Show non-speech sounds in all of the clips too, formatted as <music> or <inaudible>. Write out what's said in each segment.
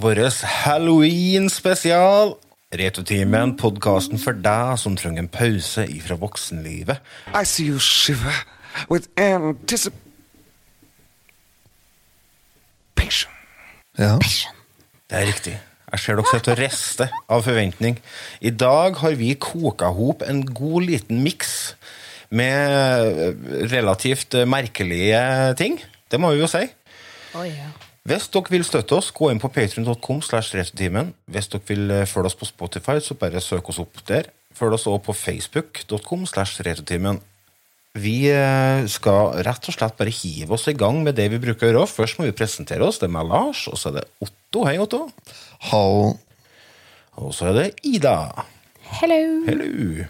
vår halloween-spesial. Retutimen, podkasten for deg som trenger en pause ifra voksenlivet. I see you shiver with anticipation. Ja. Det er riktig. Jeg ser dere sitter og rister av forventning. I dag har vi koka ihop en god liten miks med relativt merkelige ting. Det må vi jo si. Oh, ja. Hvis dere vil støtte oss, gå inn på retrotimen. Hvis dere vil eh, følge oss på Spotify, så bare søk oss opp der. Følg oss også på facebook.com. Vi eh, skal rett og slett bare hive oss i gang med det vi bruker å gjøre. Først må vi presentere oss. Det er meg, Lars, og så er det Otto. Hei, Otto. Hallo. Og så er det Ida. Hello. Hello.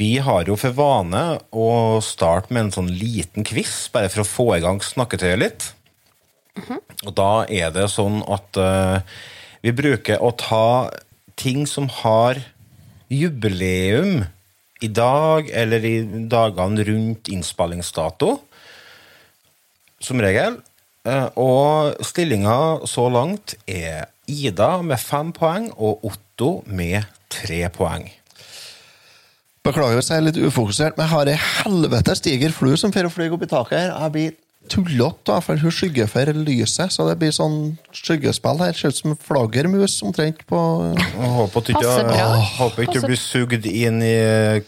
Vi har jo for vane å starte med en sånn liten quiz, bare for å få i gang snakketøyet litt. Og da er det sånn at uh, vi bruker å ta ting som har jubileum i dag, eller i dagene rundt innspillingsdato, som regel. Uh, og stillinga så langt er Ida med fem poeng og Otto med tre poeng. Beklager hvis jeg er litt ufokusert, men jeg har ei helvetes diger flue som får fly opp i taket her. Jeg blir tullete, for hun skygger for lyset, så det blir sånn skyggespill her. Ser ut som flaggermus omtrent på <laughs> Jeg håper at ikke, jeg. Håper ikke du blir sugd inn i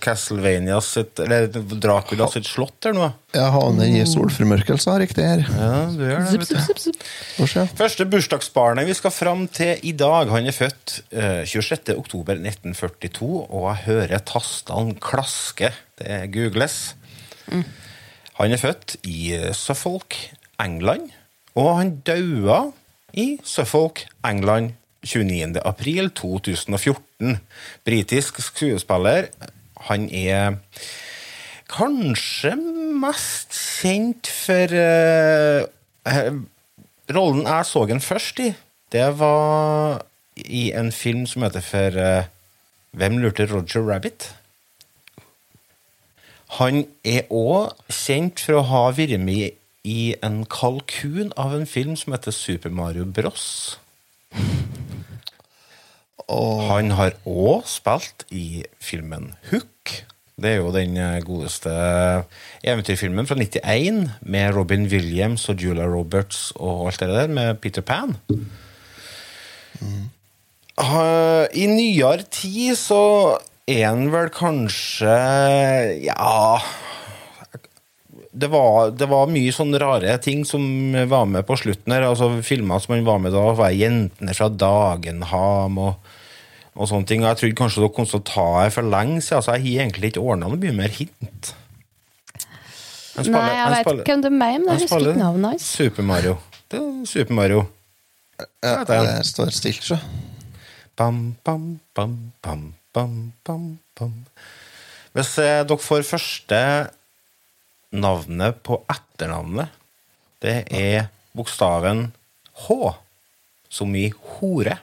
Castlevania sitt Eller Dracula sitt slott her nå. Jeg havner i solformørkelse, riktig her. Ja, du gjør det. Få se. Første bursdagsbarnet vi skal fram til i dag, han er født eh, 26. oktober 1942, og jeg hører tastene klaske. Det googles. Han er født i Suffolk, England, og han daua i Suffolk, England 29. april 2014. Britisk skuespiller. Han er kanskje mest kjent for eh, Rollen jeg så han først i, det var i en film som heter for uh, Hvem lurte Roger Rabbit? Han er òg kjent for å ha vært med i en kalkun av en film som heter Super Mario Bros. Han har òg spilt i filmen Hook. Det er jo den eh, godeste eventyrfilmen fra 91 med Robin Williams og Julia Roberts og alt det der, med Peter Pan. Mm. I nyere tid så er han vel kanskje Ja det var, det var mye sånne rare ting som var med på slutten her. altså Filmer som han var med da, var 'Jentene fra Dagenham' og, og sånne ting. Jeg trodde kanskje dere kom til å ta her for lenge siden, så jeg har egentlig ikke ordna noe mye mer hint. Spiller- Nei, jeg vet ikke hvem du er, men jeg husker ikke navnet hans. Super Mario. Det er Super Mario. Ja, det står stilt, så. Bam, bam, bam, bam, bam, bam, bam. Hvis eh, dere får første navnet på etternavnet, det er bokstaven H, som i hore.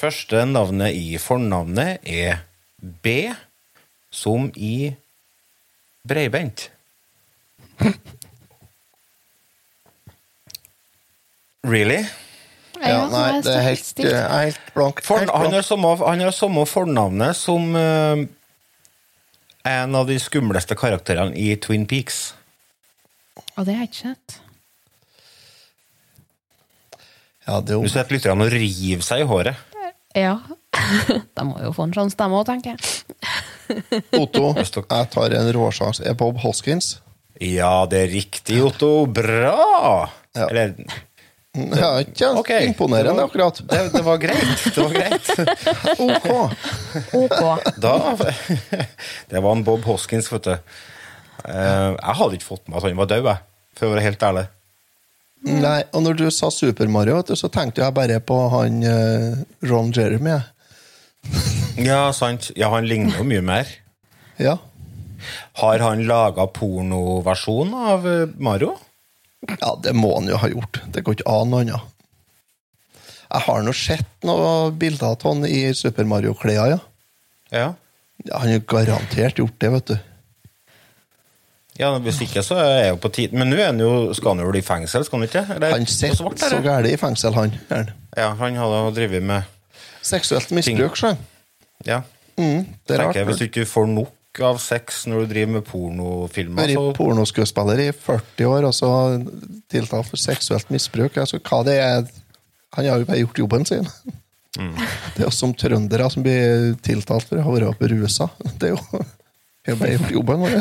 Første navnet i fornavnet er B, som i breibent. Really? Ja, nei, det er helt, er helt blank. For, han, har samme, samme fornavnet som uh, en av de skumleste karakterene i Twin Peaks. Og det har jeg ikke sett. Ja, det er jo... Du jo setter lytterne og river seg i håret. Ja. <laughs> De må jo få en sånn stemme òg, tenker jeg. <laughs> Otto. Jeg tar en råsjans. Er Bob Hoskins? Ja, det er riktig, Otto. Bra! Ja. Eller Ja, ikke ok. imponerende, Det var- akkurat. Det, det var greit. Det var greit. <laughs> Ok. Ok. Da <laughs> Det var en Bob Hoskins, vet du. Eh, jeg hadde ikke fått med at han var død, jeg, for å være helt ærlig. Nei, og når du sa Super Mario, så tenkte jeg bare på han eh, Ron Jeremy. <laughs> Ja, sant. Ja, han ligner jo mye mer. Ja. Har han laga pornoversjon av eh, Mario? Ja, det må han jo ha gjort. Det går ikke an noe annet. Jeg har nå sett noen bilder av han i Super Mario-klær, ja. Ja. ja. Han har garantert gjort det, vet du. Ja, Hvis ikke, så er jeg jo på tide. Men nå er han jo, skal han jo bli i fengsel, skal han ikke? Eller, Han sitter så gæli i fengsel, han. Ja, han hadde drevet med Seksuelt misbruk, så. Ja. Mm, det er tenker jeg, rart. Hvis du ikke får nok av sex når du driver med pornofilmer, så pornoskuespiller i 40 år, og så tiltalt for seksuelt misbruk. Altså, hva det er Han har jo bare gjort jobben sin. Mm. <laughs> Det er jo som trøndere som blir tiltalt for å ha vært berusa. Det er jo Vi har bare gjort jobben vår.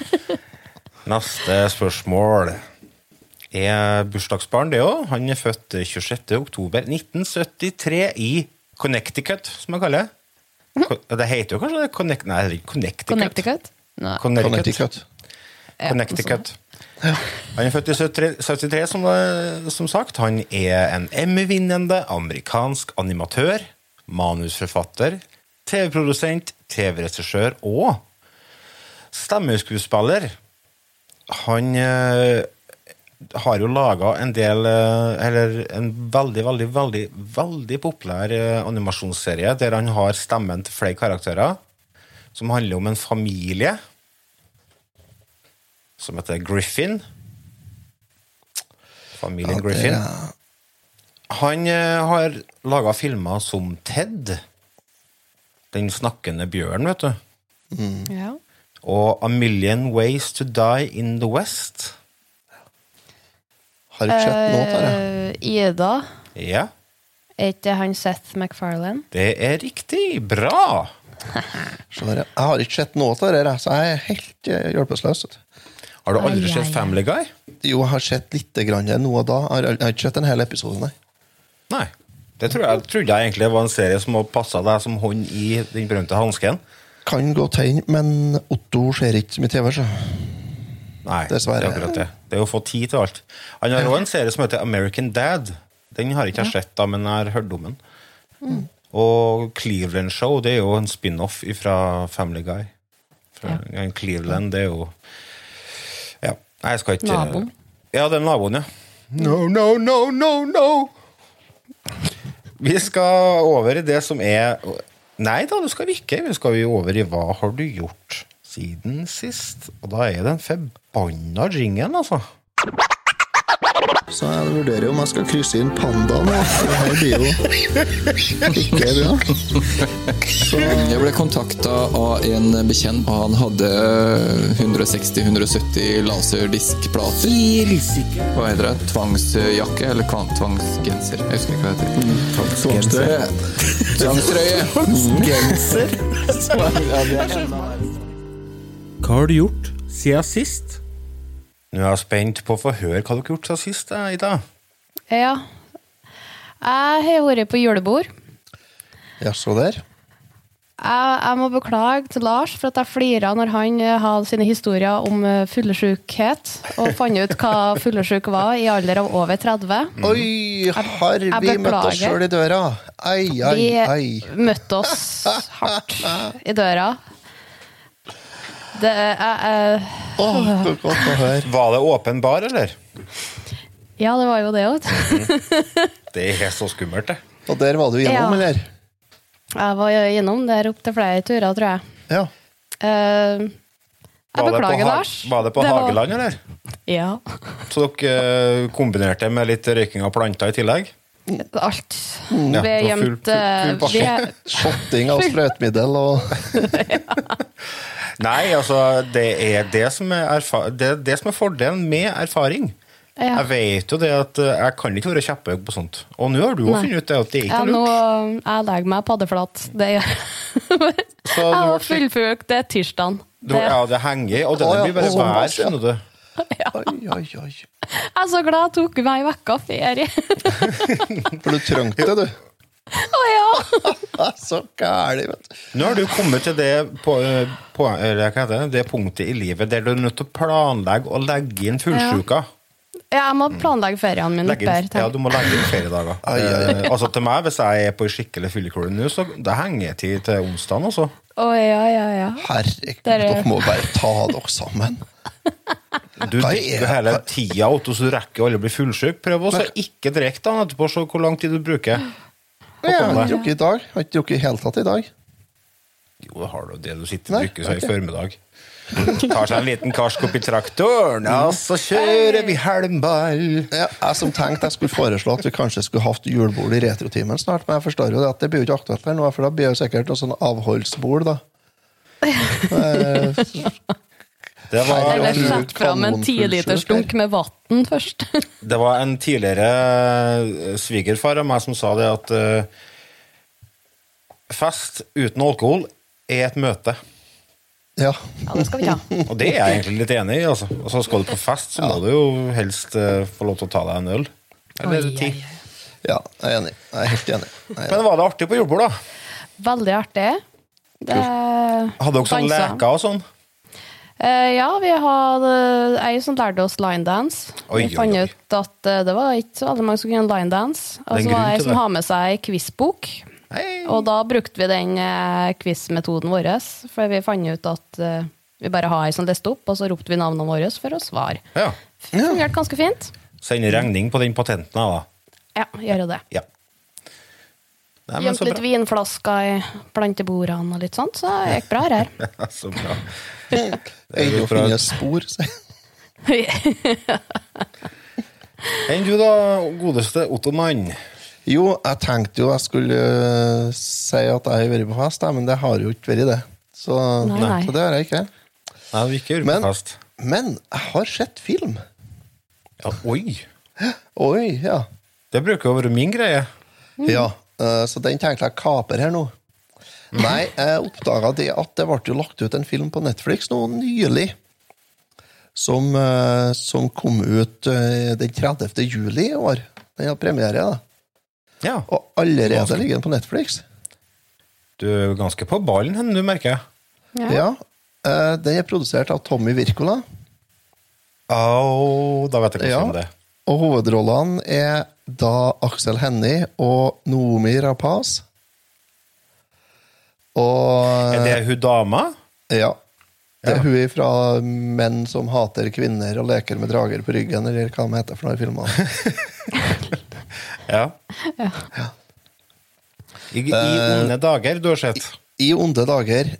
<laughs> Neste spørsmål er bursdagsbarn, det òg. Han er født 26. oktober 1973 i Connecticut, som jeg kaller det. Det heter jo kanskje det? Connect, nei, Connecticut. Connecticut? Nei. Connecticut. Connecticut. Ja, Connecticut. Han er født i 73, 73 som, som sagt. Han er en Emmy-vinnende amerikansk animatør, manusforfatter, TV-produsent, TV-regissør og stemmeskuespiller. Han eh, har jo laga en del eh, Eller en veldig, veldig, veldig veldig populær eh, animasjonsserie der han har stemmen til flere karakterer, som handler om en familie som heter Griffin. Familien Ja, det Griffin. Han eh, har laga filmer som Ted. Den snakkende bjørnen, vet du. Ja. Og A Million Ways to Die in the West. Har ikke sett noe av det. Eh, Ida. Ja, Er ikke han Seth MacFarlane? det er riktig. Bra! <laughs> Så der, Jeg har ikke sett noe av det, der, så jeg er helt eh, hjelpeløs. vet du. Har du aldri Ai, ai, sett ai. Family Guy? Jo, jeg har sett litt grann nå og da. Jeg har, jeg har ikke sett en hel episode, nei. Nei. Det tror jeg, trodde jeg egentlig var en serie som passa deg som hånd i den berømte hansken. Kan godt hende, men Otto ser ikke så mye TV, så. Nei, Dessverre. det er akkurat det. Det er å få tid til alt. Han har òg en serie som heter American Dad. Den har ikke jeg sett, da, men jeg har hørt om den. Og Cleveland Show det er jo en spin-off fra Family Guy. Fra Cleveland, det er jo Ja, jeg skal ikke Naboen. Ja, det er naboen, ja. No, no, no, no, no! Vi skal over i det som er Nei da, det skal vi ikke. Vi skal jo over i hva har du gjort siden sist? Og da er det en forbanna jingle, altså. Så jeg vurderer om jeg skal krysse inn panda nå. for Det her blir jo ikke bra. Jeg ble kontakta av en bekjent, og han hadde 160-170 laserdiskplater. Hva heter det? Tvangsjakke? Eller tvangsgenser? Jeg husker ikke hva det heter. Tvangstrøye. Tvangstrøye! Genser? Hva har du gjort siden sist? Nå er jeg spent på å få høre hva du har gjort siden sist, eh, Ida. Ja. Jeg har vært på julebord. Jaså der. Jeg, jeg må beklage til Lars for at jeg flira når han eh, hadde sine historier om fuglesjukhet, og fant ut hva <laughs> fuglesjuk var i alder av over 30. Oi, har jeg vi møtt oss sjøl i døra? Ai, ai, Vi ai. møtte oss hardt i døra. Det er eh, Åh, så godt å høre. Var det åpen bar, eller? Ja, det var jo det, vet du. Det er så skummelt, det. Og der var du gjennom, Ja. eller? Jeg var gjennom der opptil flere turer, tror jeg. Ja. Uh, jeg Var beklager, Lars. Var det på det Hageland, eller? Ja. Så dere eh, kombinerte med litt røyking av planter i tillegg? Alt. Ja, vi det er var gjemt eh, Shotting av sprøytemiddel og <laughs> Nei, altså, det er det som er, erfa det, er det som er fordelen med erfaring. Ja. Jeg vet jo det at eh, jeg kan ikke være kjepphøy på sånt. Og nå har du Nei. funnet ut det at det er Ja, ikke nå noe. Jeg legger meg paddeflat. Det gjør jeg. Så <laughs> Jeg du har fullført det er tirsdagen. Det, ja, det henger, og denne blir bare vær, skjønner du. <laughs> Oi, oi, oi. jeg er så glad jeg tok meg ei uke ferie. <laughs> For du trengte det, du. Å ja! <laughs> Så gæli, vet du. Nå har du kommet til det, på, på, eller hva heter det, det punktet i livet der du er nødt til å planlegge og legge inn fullsjuka. Jeg må planlegge feriene mine Legge inn, bedre. ja, du må legge inn feriedager. Ai, ai, ai. Eh, altså til meg, Hvis jeg er på skikkelig fyllekule nå, så det henger jeg til til onsdagen. Altså. Oh, ja, ja, ja. Herregud, Dere- må bare ta dere sammen. Du drikker er- hele tida, Otto, så du rekker å bli fullsjuk. Prøv også å ikke drikke etterpå, se hvor lang tid du bruker. Jeg har ikke drukket i dag. Jeg har ikke drukket i hele tatt i dag. Jo, det har du det du sitter og drikker seg i formiddag. Tar seg en liten karsk i traktoren, og så kjører vi helmball. Ja, jeg som tenkte jeg skulle foreslå at vi kanskje skulle hatt julebord i retrotimen snart, men jeg forstår jo det at det blir jo ikke aktuelt her nå, for da blir det sikkert noe sånn avholdsbord, da. <laughs> Det var, Eller sett fram en tiliters dunk med vann først. <laughs> det var en tidligere eh, svigerfar av meg som sa det at eh, fest uten alkohol er et møte. Ja. Ja, det skal vi ta. <laughs> Og det er jeg egentlig litt enig i. altså. Og så skal du på fest, så må du jo helst eh, få lov til å ta deg en øl. Eller ti. ja, jeg er enig. Jeg er helt enig. Er enig. Men var det artig på julebord, da? Veldig artig. Det Hadde dere sånn leker og sånn? Eh, ja, vi hadde ei som lærte oss linedance. Oi, Vi fant oi. ut at eh, det var ikke så veldig mange som kunne linedance. Og Det er så var det ei som har med seg ei quizbok. Og da brukte vi den quizmetoden vår, for vi fant ut at eh, vi bare har ei som leste opp, og så ropte vi navnene våre for å svare. Ja. Fungerte ganske fint. Sende regning på den patenten, da. Ja, gjøre det. Ja. Nei, Gjemt litt vinflasker i plantebordene og litt sånt, så det gikk bra her. <laughs> så bra. Øyne å finne spor, sier <laughs> Enn du, da, godeste Ottoman? Jo, jeg tenkte jo jeg skulle øh, si at jeg har vært på fest, men det har jo ikke vært det. Så, Nei, nei. så det har jeg ikke. Nei, vi ikke Men- på fest. Men jeg har sett film. Ja, oi! Oi, ja. Det bruker å være min greie. Ja, øh, så den tenkte jeg kaper her nå. Nei, jeg oppdaga det at det ble jo lagt ut en film på Netflix nå nylig. Som, øh, som kom ut øh, den 30. juli i år. Den har premiere, da. Ja. Og allerede ligger den på Netflix. Du er ganske på ballen henne, du, merker jeg. Ja. Ja, Den er produsert av Tommy Wirkola. Au, da vet jeg hva Ja. som er det. Og hovedrollene er da Aksel Hennie og Noomi Rapaz. Og Er det hun dama? Ja. Det er Ja. hun fra Menn som hater kvinner og leker med drager på ryggen, eller hva de heter for noe i filmene. <laughs> Ja. I, I Eh, onde dager, du har sett. I onde dager.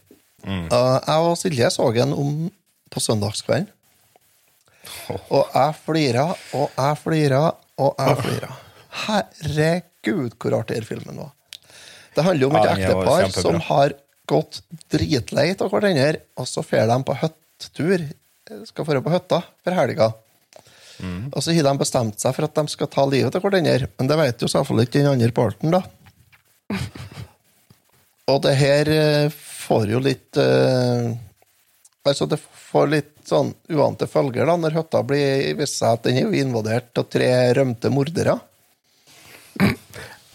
Uh, jeg og Silje så den om på søndagskvelden. Og jeg flira, og jeg flira, og jeg flira. Herregud, hvor artig den filmen var. Det handler om et Ja, ektepar som har gått dritlei av hverandre, og så drar de på hyttetur. Skal dra på hytta for helga. Og så har de bestemt seg for at de skal ta livet av hverandre, men det vet jo selvfølgelig ikke den andre parten, da. Og det her eh, får jo litt uh, Altså, det får litt sånn uante følger, da, når hytta viser seg at den er jo invadert av tre rømte mordere. <clears throat>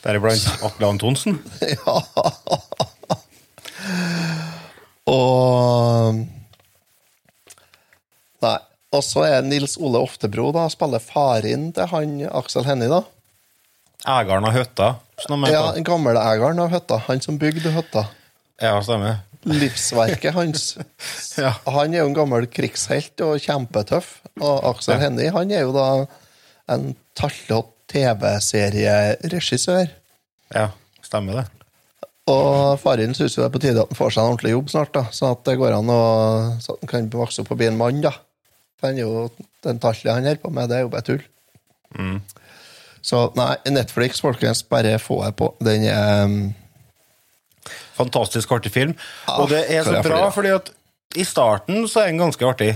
Deriblant Atle Antonsen. <laughs> ja. Og Nei. Og så er Nils Ole Oftebro, da, spiller faren til han Aksel Hennie, da. Eieren av hytta. Ja, den gamle Ja, av hytta. Han som bygde hytta. ja, stemmer. Livsverket hans. <laughs> Ja. Han er jo en gammel krigshelt og kjempetøff. Og Aksel Ja. Hennie han er jo da en tallete TV-serieregissør. Ja, stemmer det. Og faren syns jo det er på tide at han får seg en ordentlig jobb snart, da, sånn at det går an å så at han kan vokse opp og bli en mann. da. Er jo, Den tallet han holder på med, det er jo bare tull. Mm. Så nei, Netflix, folkens, bare få det på. Den er um, Fantastisk artig film. Ah, Og det er så for bra, flira. fordi at i starten så er den ganske artig.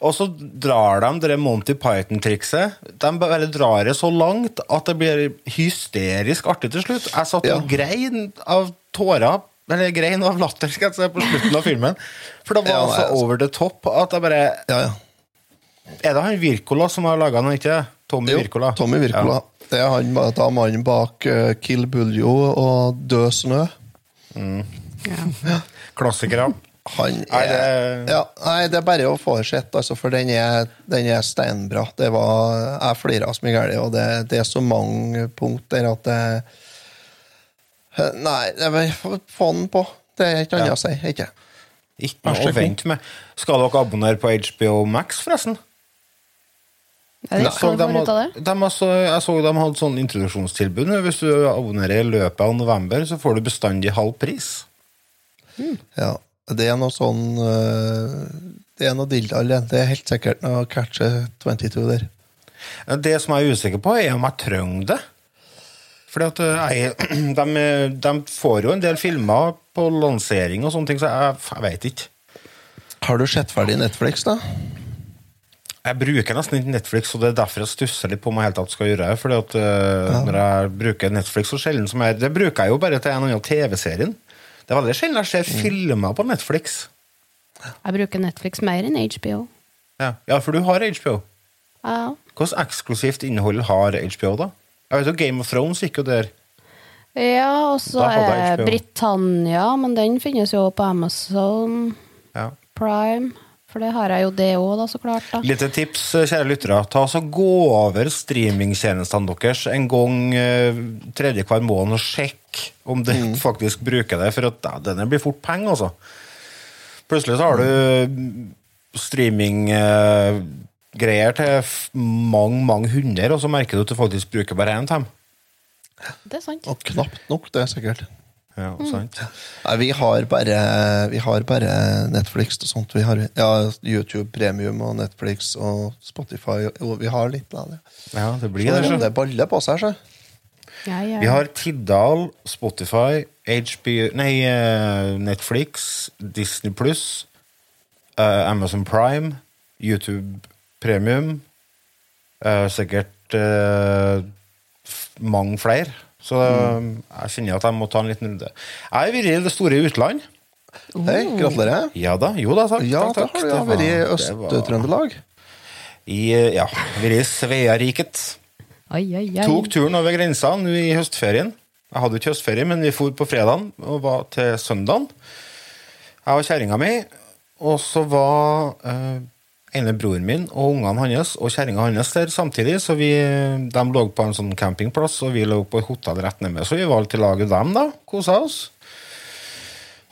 Og så drar de det Monty Python-trikset. De bare drar det så langt at det blir hysterisk artig til slutt. Jeg satt Ja. og grein av tårer, eller grein av latter, skal jeg si, på slutten av filmen. For det var Ja, så altså. over the top at jeg bare Ja, ja. Er det han Wirkola som har laga den, ikke? Tommy Jo, Virkola. Tommy Wirkola. Det er han da mannen bak uh, Kill Buljo og Død snø. Ja. Klassikere. Han Nei, er, det- ja, nei, det er bare å få sett, altså, for den er, den er steinbra. Det var, jeg flira så mye galt, og det, det er så mange punkter at det Nei, det er få den på. Det er ikke annet Ja. å si. Ikke. Ikke noe å vente med. Skal dere abonnere på HBO Max, forresten? Det Så de, noe ut av det? had- de, jeg så de hadde sånn introduksjonstilbud. Hvis du abonnerer i løpet av november, så får du bestandig halv pris. Ja. Det er noe sånn eh, Det er noe dildal, det. Det er helt sikkert noe catche 22 der. Det som jeg er usikker på, er om jeg trenger det. Fordi at eh, jeg, <clears throat> de, de får jo en del filmer på lansering og sånne ting, så jeg, jeg veit ikke. Har du sett ferdig Netflix, da? Jeg bruker nesten ikke Netflix, og det er derfor jeg stusser litt på om jeg helt tatt skal gjøre det. Fordi at eh, når jeg bruker Netflix så sjelden som jeg Det bruker jeg jo bare til en annen TV-serien. Det er veldig sjelden jeg ser filmer på Netflix. Jeg bruker Netflix mer enn HBO. Ja, ja for du har HBO. Ja. Hvordan eksklusivt innhold har HBO, da? Jeg vet jo Game of Thrones gikk jo der. Ja, og så er. Britannia, men den finnes jo på Amazon Ja. Prime. For det har jeg jo det òg, da, så klart. da. Lite tips, eh, kjære lyttere. Ta så Gå over streamingtjenestene deres en gang eh, tredje hver måned og sjekk om du <laughs> faktisk bruker det. For at, ja, denne blir fort penger, altså. Plutselig så har du streaminggreier til mange, mange hundre, og så merker du at du faktisk bruker bare én time. Det er sant. Og knapt nok, det er sikkert. Ja, sant? Nei, vi har bare, vi har bare Netflix og sånt. Vi har ja, YouTube Premium og Netflix og Spotify. Og, vi har litt av det. Ja, det blir Så det. det, baller på seg, så. Ja, ja. Vi har Tiddal, Spotify, HBO Nei, eh, Netflix, Disney Pluss, eh, Amazon Prime, YouTube Premium eh, Sikkert eh, f- mange flere. Så mm. jeg kjenner at jeg må ta en liten runde. Jeg har vært i det store utland. Hei, gratulerer. Ja da, jo da, takk. Ja, takk, da takk. har du vært i Øst-Trøndelag. I, eh, ja, vært i Sveariket. Oi, oi. Tok turen over grensa nå i høstferien. Jeg hadde ikke høstferie, men vi for på fredagen og var til søndagen. Jeg og kjerringa mi, og så var eh, ene broren min og ungene hans og kjerringa hans der samtidig. Så vi, de lå på en sånn campingplass, og vi lå på et hotell rett nede med. Så vi valgte å lage dem, da. Kosa oss.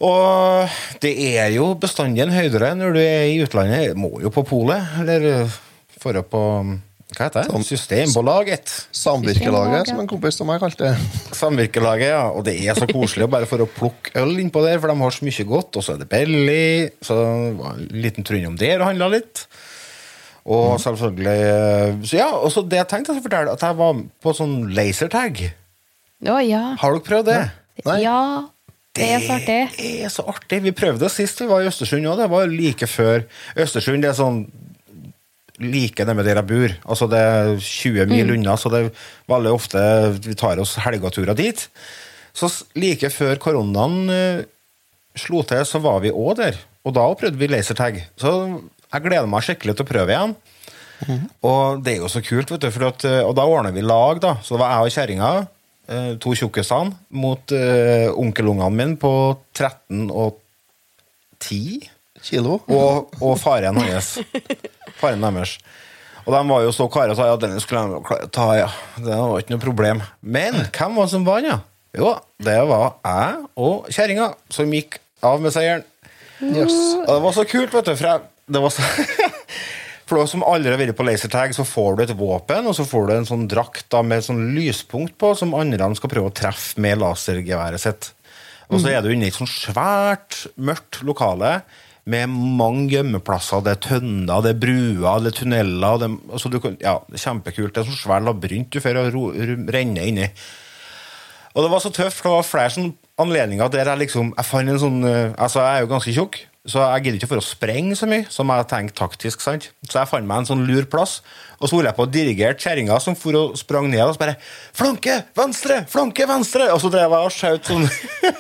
Og det er jo bestandig en høydere når du er i utlandet. Må jo på polet, eller for å på Hva heter det? Systembolaget. Samvirkelaget, som en kompis av meg kalte det. Samvirkelaget, ja. Og det er så koselig bare for å plukke øl innpå der, for de har så mye godt, og så er det billig. Så var en liten trund om der og handla litt. Og selvfølgelig Så ja, og så det jeg tenkte skulle fortelle, at jeg var på sånn lasertag. Å ja. Har dere prøvd det? Nei. Ja, det er så artig. Det er så artig. Vi prøvde det sist vi var i Østersund òg. Det var like før Østersund. Det er sånn like nede der jeg bor. Altså Det er 20 mil unna, så det er veldig ofte vi tar oss helgeturer dit. Så like før koronaen uh, slo til, så var vi òg der. Og da prøvde vi lasertag. Så jeg gleder meg skikkelig til å prøve igjen. Og det er jo så kult, vet du. For at, eh, og da ordner vi lag, da. Så det var jeg og kjerringa, uh, to tjukkisene, mot uh, onkelungene mine på 13 og 10. Kilo. Og, og faren hans. <laughs> Faren deres. Og de var jo så klare og sa ja, denne skulle de ta, ja. Det var ikke noe problem. Men hvem var som vant, ja? Jo, det var jeg og kjerringa som gikk av med seieren. Yes. Og det var så kult, vet du. For jeg, det var så <laughs> For dere som aldri har vært på lasertag, så får du et våpen, og så får du en sånn drakt da, med et sånn lyspunkt på, som andre skal prøve å treffe med lasergeværet sitt. Og så er du inne i et sånn svært, mørkt lokale med mange gjemmeplasser. Det er tønner, det er bruer, det er tunneler. Det, altså du kan, ja, det er kjempekult. Det er sånn svær labyrint du får renne inni. Og det var så tøft, for det var flere sånne anledninger der jeg liksom Jeg fant en sånn eh, Altså, jeg er jo ganske tjukk, så jeg gidder ikke for å sprenge så mye som jeg tenkte taktisk. sant? Så jeg fant meg en sånn lur plass, og så holdt jeg på å dirigere kjerringa som for og sprang ned, og så bare 'Flanke! Venstre! Flanke! Venstre!' Og så drev jeg og skjøt sånn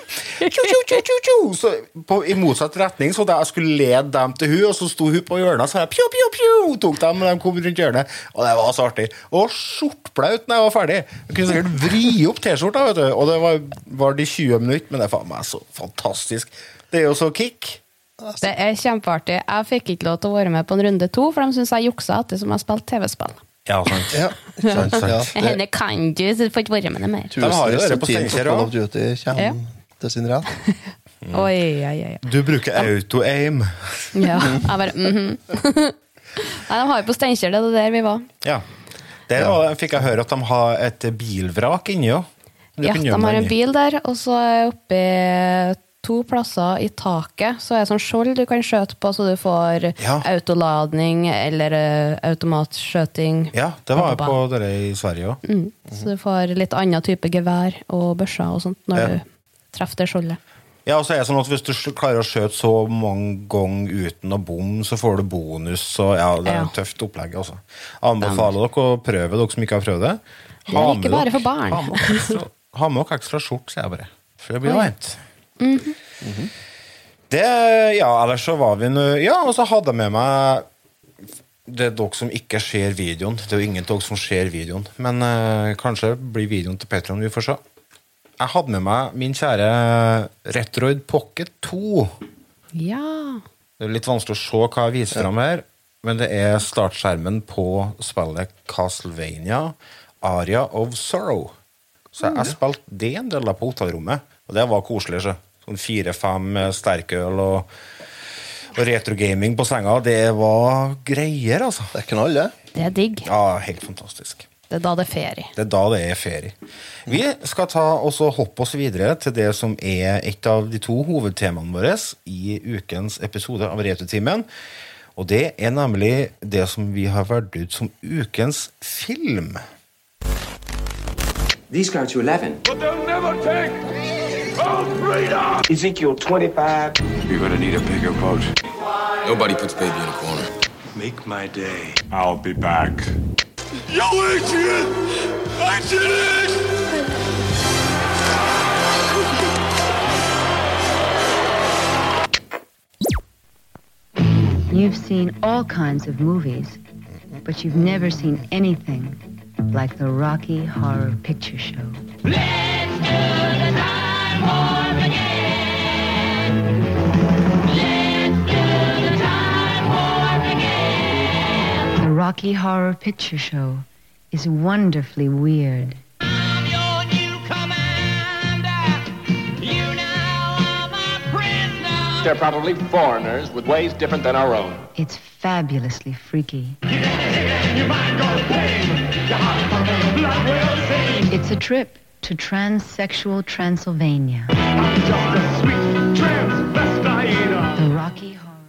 <laughs> tju, tju, tju, tju. Så på, I motsatt retning, så da jeg skulle lede dem til hun, og så sto hun på hjørnet, så jeg pju, pju, pju, tok dem når de kom rundt hjørnet. Og det var så artig. Og skjortblaut når jeg var ferdig. Jeg kunne sikkert vri opp T-skjorta, vet du. Og det var, var de 20 minutter, men det er faen meg så fantastisk. Det er jo så kick. Det er kjempeartig. Jeg fikk ikke lov til å være med på en runde to, for de syns jeg juksa ettersom jeg spilte TV-spill. Ja, sant. Ja, sant, sant. Ja, det, Henne kan du, så du får ikke være med det mer. De har jo av på Steinkjer for Call også. of Duty kommer Ja. til sin rett. <laughs> Oi, oi, oi. Du bruker auto-aim. Ja, jeg bare mhm. <laughs> Nei, de har jo på Steinkjer, det er der vi var. Ja. Der ja. fikk jeg høre at de har et bilvrak inni òg. Ja, de har en bil der, og så er oppi to plasser i taket. Så er det sånn skjold du kan skjøte på, så du får Ja. autoladning eller uh, automatskjøting. Ja, det var jeg på dere i Sverige òg. Mm. Så du får litt annen type gevær og børser og sånt når Ja. du treffer det skjoldet. Ja, og så er det sånn at Hvis du klarer å skjøte så mange ganger uten å bomme, så får du bonus. Så ja, Det er Ja. et tøft opplegg. altså. Anbefaler dere å prøve, dere som ikke har prøvd det. Det er ikke bare dere- for barn. Ha med dere ekstra, ha skjorte, sier jeg bare. For det blir Mhm. Det, ja, ellers så var vi nå Ja, og så hadde jeg med meg Det er dere som ikke ser videoen. Det er jo ingen av dere som ser videoen. Men eh, kanskje blir videoen til Patron, vi får se. Jeg hadde med meg min kjære Retroid Pocket 2. Ja. Det er litt vanskelig å se hva jeg viser fram her, men det er startskjermen på spillet Castlevania Aria of Sorrow. Så jeg, jeg spilte det en del av på hotellrommet, og det var koselig. Så. Sånn fire-fem sterkøl og, og retrogaming på senga. Det var greier, altså. Det er knall, det. Det er digg. Ja, helt fantastisk. Det er da det er ferie. Det er da det er ferie. Vi skal ta og hoppe oss videre til det som er et av de to hovedtemaene våre i ukens episode av Returtimen. Og det er nemlig det som vi har valgt ut som ukens film. These go to 11. But they'll never take freedom! Ezekiel 25. You're gonna need a bigger boat. Nobody puts baby in a corner. Make my day. I'll be back. Yo, Adrian! I did it! You've seen all kinds of movies, but you've never seen anything like the Rocky Horror Picture Show. The Rocky Horror Picture Show is wonderfully weird. They're probably foreigners with ways different than our own. It's fabulously freaky. <laughs> It's a trip to transsexual Transylvania. The Rocky Horror.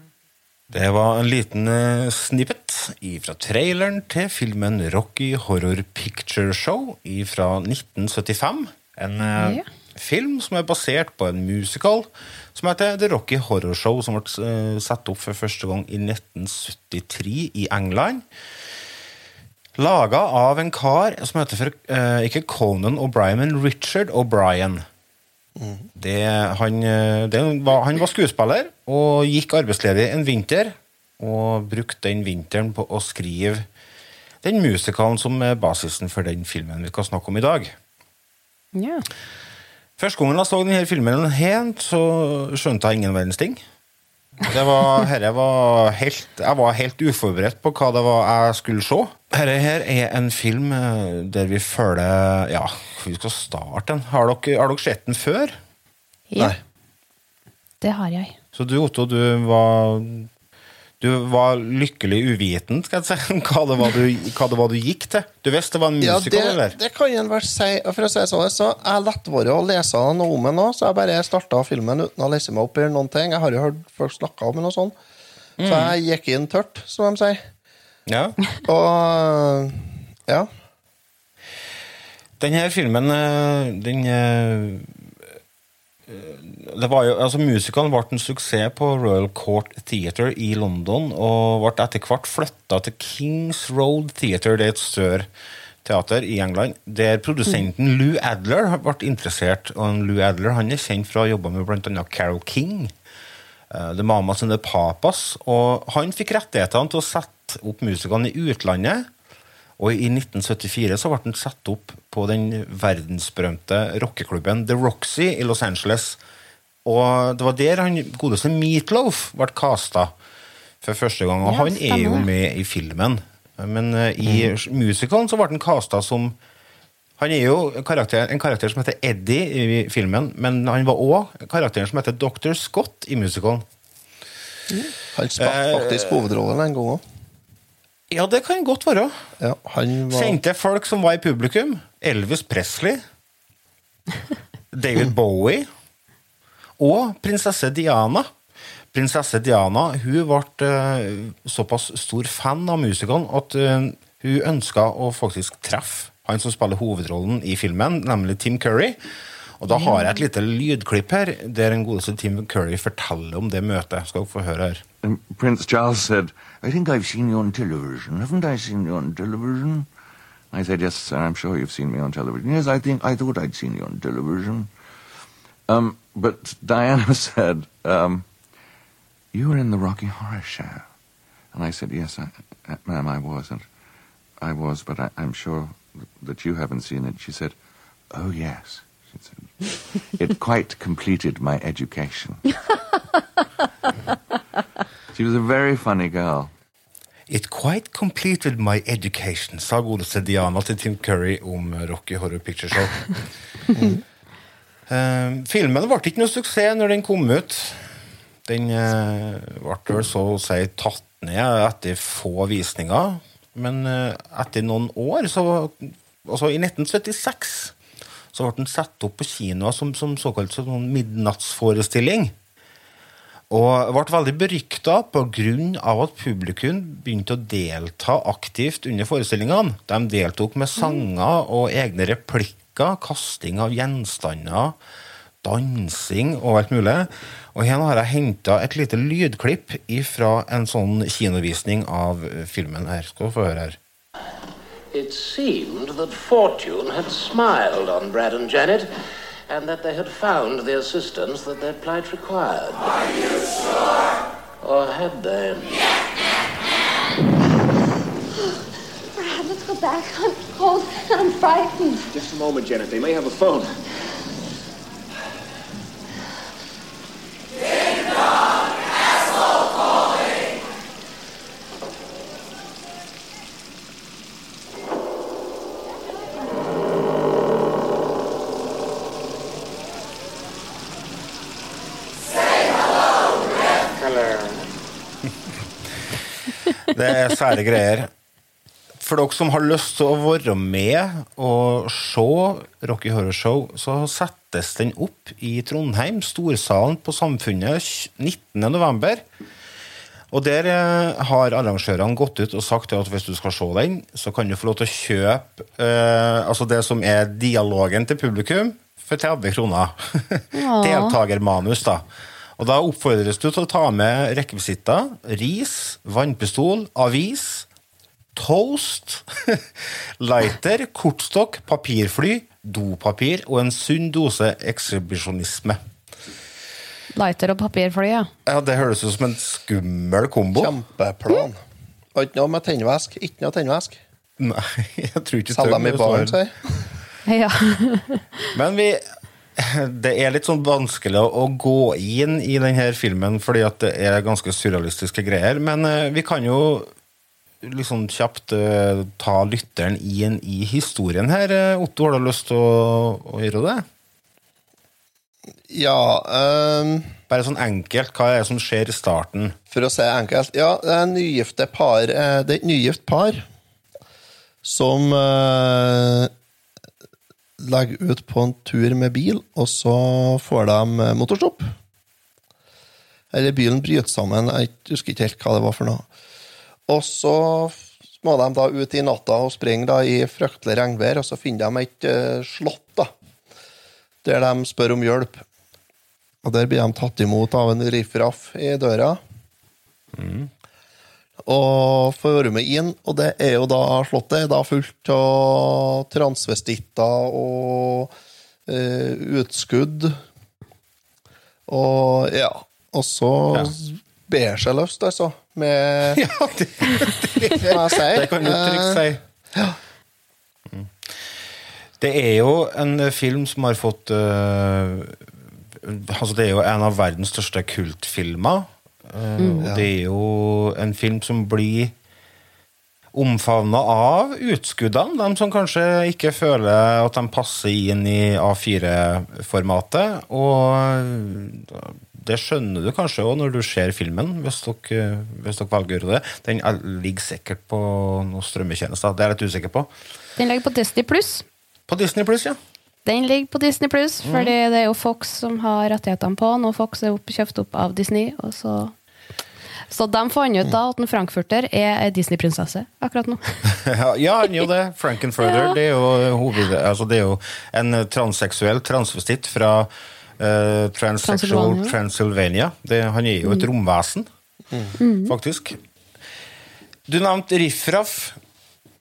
Det var en liten eh, snippet fra traileren til filmen Rocky Horror Picture Show fra 1975. En eh, Ja. film som er basert på en musical som heter The Rocky Horror Show, som ble eh, satt opp for første gang i 1973 i England. Laga av en kar som heter for, uh, ikke Conan O'Brien, men Richard O'Brien. Det, han, eh, det var, han var skuespiller og gikk arbeidsledig en vinter. Og brukte den vinteren på å skrive den musikalen som er basisen for den filmen vi skal snakke om i dag. Ja. Første gangen jeg så denne filmen helt, så skjønte jeg ingen verdens ting. Det var, herre var helt, jeg var helt uforberedt på hva det var jeg skulle se. Dette her er en film eh, der vi følger Ja, vi skal starte den. Har dere, har dere sett den før? ja. Nei. Det har jeg. Så du, Otto, du var Du var lykkelig uviten, skal jeg si, <laughs> hva det var du, hva det var du gikk til. Du visste det var en Ja, det, eller? det kan en vel si. For å si sånn, så jeg lett være å lese noe nå, så jeg bare starta filmen uten å lese meg opp i noen ting. Jeg har jo hørt folk snakke om den og sånn. Så jeg gikk inn tørt, som de sier. Ja. Og ja. Den her filmen, eh, den eh, det var jo, altså Musikalen ble en suksess på Royal Court Theatre i London, og ble etter hvert flytta til Kings Road Theatre, det er et større teater i England, der produsenten Lou Adler ble interessert. Og Lou Adler han er kjent fra å jobbe med bl.a. Carol King, eh, The Mamas and the Papas, og han fikk rettighetene til å sette opp musikerne i utlandet. Og i 1974 så ble den satt opp på den verdensberømte rockeklubben The Roxy i Los Angeles. Og det var der han godeste Meatloaf ble casta for første gang. Og Ja, han er jo med i filmen. Men eh, i musicalen så ble han casta som Han er jo en karakter, en karakter som heter Eddie i filmen, men han var òg karakteren som heter Dr. Scott i musicalen. Han spilte Eh, faktisk hovedrollen en gang òg. Ja, det kan godt være. Ja, han var Kjente folk som var i publikum. Elvis Presley. David Bowie. Og prinsesse Diana. Prinsesse Diana hun ble eh, såpass stor fan av musikeren at eh, hun ønska å faktisk treffe han som spiller hovedrollen i filmen, nemlig Tim Curry. Og da har jeg et lite lydklipp her der en godeste Tim Curry forteller om det møtet. Skal dere få høre her. And Prince Charles said, I think I've seen you on television. Haven't I seen you on television? I said, Yes, sir, I'm sure you've seen me on television. Yes, I think I thought I'd seen you on television. Um, but Diana <laughs> said, um, You were in the Rocky Horror Show. And I said, Yes, I, uh, ma'am, I was. And I was, but I, I'm sure that you haven't seen it. She said, Oh, yes. She said, It quite completed my education. <laughs> she was a very funny girl. It quite completed my education, sa godeste Diana til Tim Curry om Rocky Horror Picture Show. Eh, filmen ble ikke noe suksess når den kom ut. Den uh, ble vel så å si tatt ned etter få visninger. Men uh, etter noen år, så, altså i 1976, så ble den satt opp på kinoer som, som såkalt sånn midnattsforestilling. Og ble veldig berykta pga. at publikum begynte å delta aktivt under forestillingene. De deltok med sanger og egne replikker, kasting av gjenstander, dansing og alt mulig. Og her har jeg henta et lite lydklipp fra en sånn kinovisning av filmen. her. Skal du få høre her. It seemed that fortune had smiled on Brad and Janet, and that they had found the assistance that their plight required. Are you sure? Or had they? Brad, let's go back. I'm cold and I'm frightened. Just a moment, Janet. They may have a phone. Det er sære greier. For dere som har lyst til å være med og se Rocky Horror Show, så settes den opp i Trondheim, Storsalen på Samfunnet 19. november. Og der eh, har arrangørene gått ut og sagt at hvis du skal se den, så kan du få lov til å kjøpe eh, altså det som er dialogen til publikum, for 30 kroner. <laughs> Ja. Deltakermanus, da. Og da oppfordres du til å ta med rekvisitter, ris, vannpistol, avis, toast, <laughs> lighter, kortstokk, papirfly, dopapir og en sunn dose ekshibisjonisme. Lighter og papirfly, ja. Ja, Det høres ut som en skummel kombo. Kjempeplan. Og ikke noe med tennvæsk. Ikke noe tennvæsk. Nei, <laughs> jeg tror ikke Selger dem i baren, sier ja. Men vi <laughs> det er litt sånn vanskelig å gå inn i denne filmen, fordi at det er ganske surrealistiske greier. Men eh, vi kan jo liksom kjapt eh, ta lytteren inn i historien her. Eh, Otto, har du lyst til å, å gjøre det? Ja um, Bare sånn enkelt, hva er det som skjer i starten? For å si enkelt. Ja, det er nygifte par Det er et nygift par som eh, legger ut på en tur med bil, og så får de eh, motorstopp. Eller bilen bryter sammen. Jeg husker ikke helt hva det var for noe. Og så må de da ut i natta og springe i fryktelig regnvær, og så finner de et eh, slott da, der de spør om hjelp. Og der blir de tatt imot av en riffraff i døra. Og får være med inn, og det er jo da slottet er da fullt av transvestitter og eh, utskudd. Og ja. Og så Ja. ber seg løst, altså. Med <laughs> Ja, det, det, det, det kan du trygt si. Ja. Det er jo en film som har fått uh, Altså, det er jo en av verdens største kultfilmer. Eh, Mm. og det er jo en film som blir omfavna av utskuddene. De som kanskje ikke føler at de passer inn i A4-formatet. Og det skjønner du kanskje òg når du ser filmen, hvis dere, hvis dere velger å gjøre det. Den er- ligger sikkert på noen strømmetjenester, det er jeg litt usikker på. Den ligger på Disney Pluss. På Disney Pluss, ja. Den ligger på Disney Pluss, Mm. fordi det er jo Fox som har rettighetene på den, og Fox er opp, kjøpt opp av Disney. Og så så de fant ut da at en frankfurter er ei Disney-prinsesse akkurat nå. <laughs> ja, han er jo det. Frankenfurter. Ja. Det, er jo hoved, altså det er jo en transseksuell transvestitt fra uh, Transsexual Transylvania. Det, han er jo et romvesen, Mm. faktisk. Du nevnte Riffraff.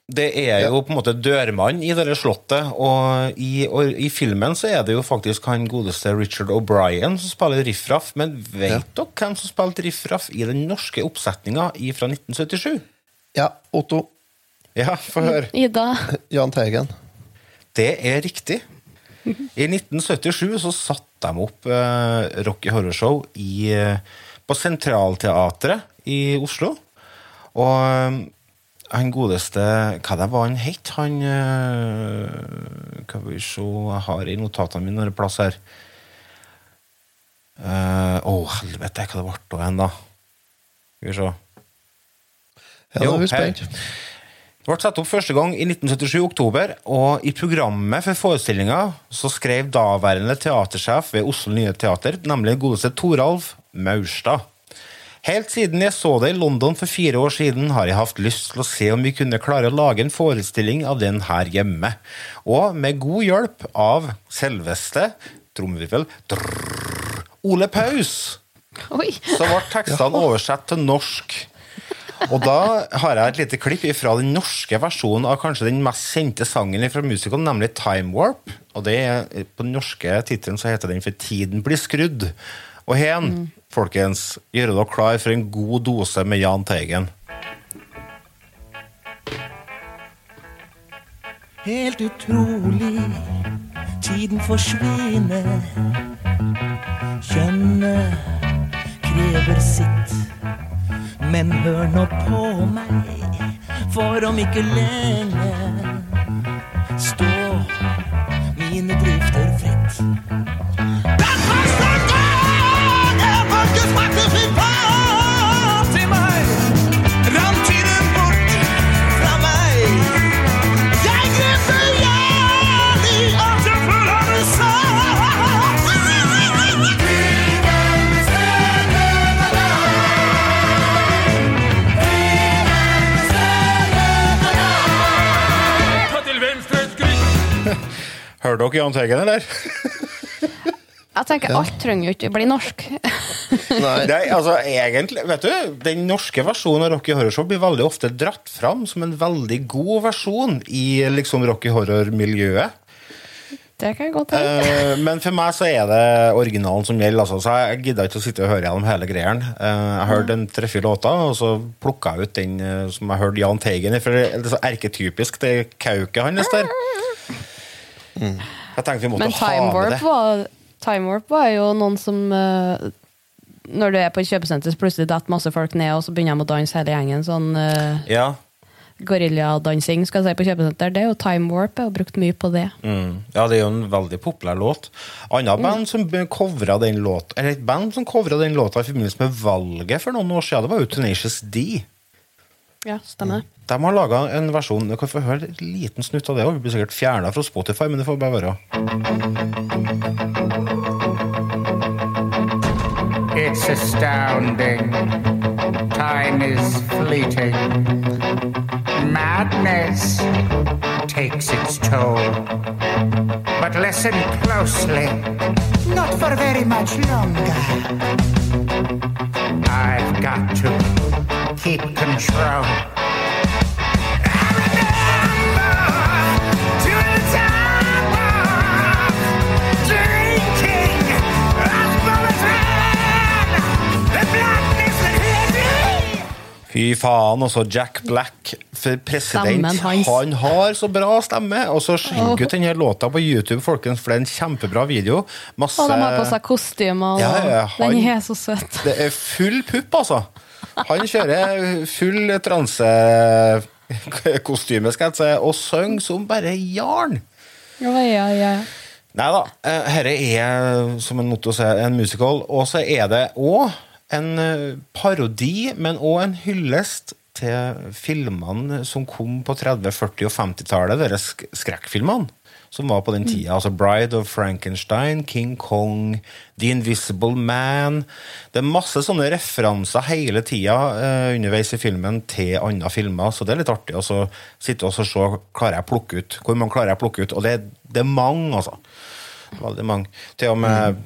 Det er jo på en måte dørmann i dette slottet, og i, og i filmen så er det jo faktisk han godeste Richard O'Brien som spiller Riffraff. Men vet dere hvem som spilte Riffraff i den norske oppsetninga fra 1977? Ja, Otto. Ja, få høre. <laughs> Ida. <laughs> Jahn Teigen. Det er riktig. I 1977 så satte de opp eh, Rocky Horror Show i, eh, på Sentralteatret i Oslo. Og eh, han godeste Hva det var han het? Han eh, Skal vi se Jeg har i notatene mine noen plass her. Å, uh, oh, helvete, hva det ble av henne da? Skal vi se. Ja, jo, vi her. Det ble satt opp første gang i 1977 oktober, og i programmet for forestillinga så skrev daværende teatersjef ved Oslo Nye Teater, nemlig godeste Toralf Maurstad. Helt siden jeg så det i London for fire år siden, har jeg hatt lyst til å se om vi kunne klare å lage en forestilling av den her hjemme. Og med god hjelp av selveste trommevirvel Ole Paus, Oi. så ble tekstene oversatt til norsk. Og da har jeg et lite klipp fra den norske versjonen av kanskje den mest kjente sangen fra musikalen, nemlig Time Warp. Og det er, På den norske tittelen så heter den for Tiden blir skrudd. Og hen, folkens, gjør dere klar for en god dose med Jahn Teigen. Helt utrolig, tiden forsvinner. Kjønnet krever sitt. Men hør nå på meg, for om ikke lenge står mine drifter fritt. Hører dere Jahn Teigen, eller? Jeg tenker alt trenger jo ikke bli norsk. <laughs> Nei, altså egentlig, vet du, Den norske versjonen av Rocky Horror Show blir veldig ofte dratt fram som en veldig god versjon i liksom Rocky Horror-miljøet. Det kan jeg godt tenke. Uh, men for meg så er det originalen som gjelder. Altså, så jeg gidda ikke å sitte og høre gjennom hele greien. Uh, jeg hørte en tre-fire låter, og så plukka jeg ut den uh, som jeg hørte Jahn Teigen i. For det er så erketypisk, det kauket hans der. Jeg tenkte vi måtte Men ha Time med Warp det. var, Time Warp var jo noen som uh, Når du er på et kjøpesenter, så plutselig detter masse folk ned, og så begynner de å danse hele gjengen. Sånn uh, Ja. goriljadansing skal jeg si, på kjøpesenter. Det er jo Time Warp. Jeg har brukt mye på det. Mm. ja, det er jo en veldig populær låt. Annet band som covra den låta Eller et band som covra den låta i forbindelse med valget for noen år siden, det var jo Tenacious D. Ja, stemmer. De har laga en versjon Du kan få høre en liten snutt av det òg. Vi blir sikkert fjerna fra Spotify, men det får bare være. It's astounding. Time is fleeting. Madness takes its toll. But listen closely. Not for very much longer. I've got to keep control. Fy faen, altså. Jack Black, for president, han har så bra stemme! Og så skygg ut denne låta på YouTube, folkens, for det er en kjempebra video. Masse Og de har på seg kostymer, og ja, han- den er så søt. Det er full pupp, altså. Han kjører full transekostyme, skal jeg si, og synger som bare jarn. Ja, ja, ja. Nei da. Dette er, som en måte å si, en musical. Og så er det òg en eh, parodi, men òg en hyllest til filmene som kom på 30-, 40- og 50-tallet. disse sk skrekkfilmene. Som var på den tida. Altså Bride of Frankenstein, King Kong, The Invisible Man. Det er masse sånne referanser hele tida eh, underveis i filmen til andre filmer, så det er litt artig å sitte og se klarer jeg plukke ut. Hvor mange klarer jeg plukke ut? Og det, det er mange, altså. Veldig mange. Til og med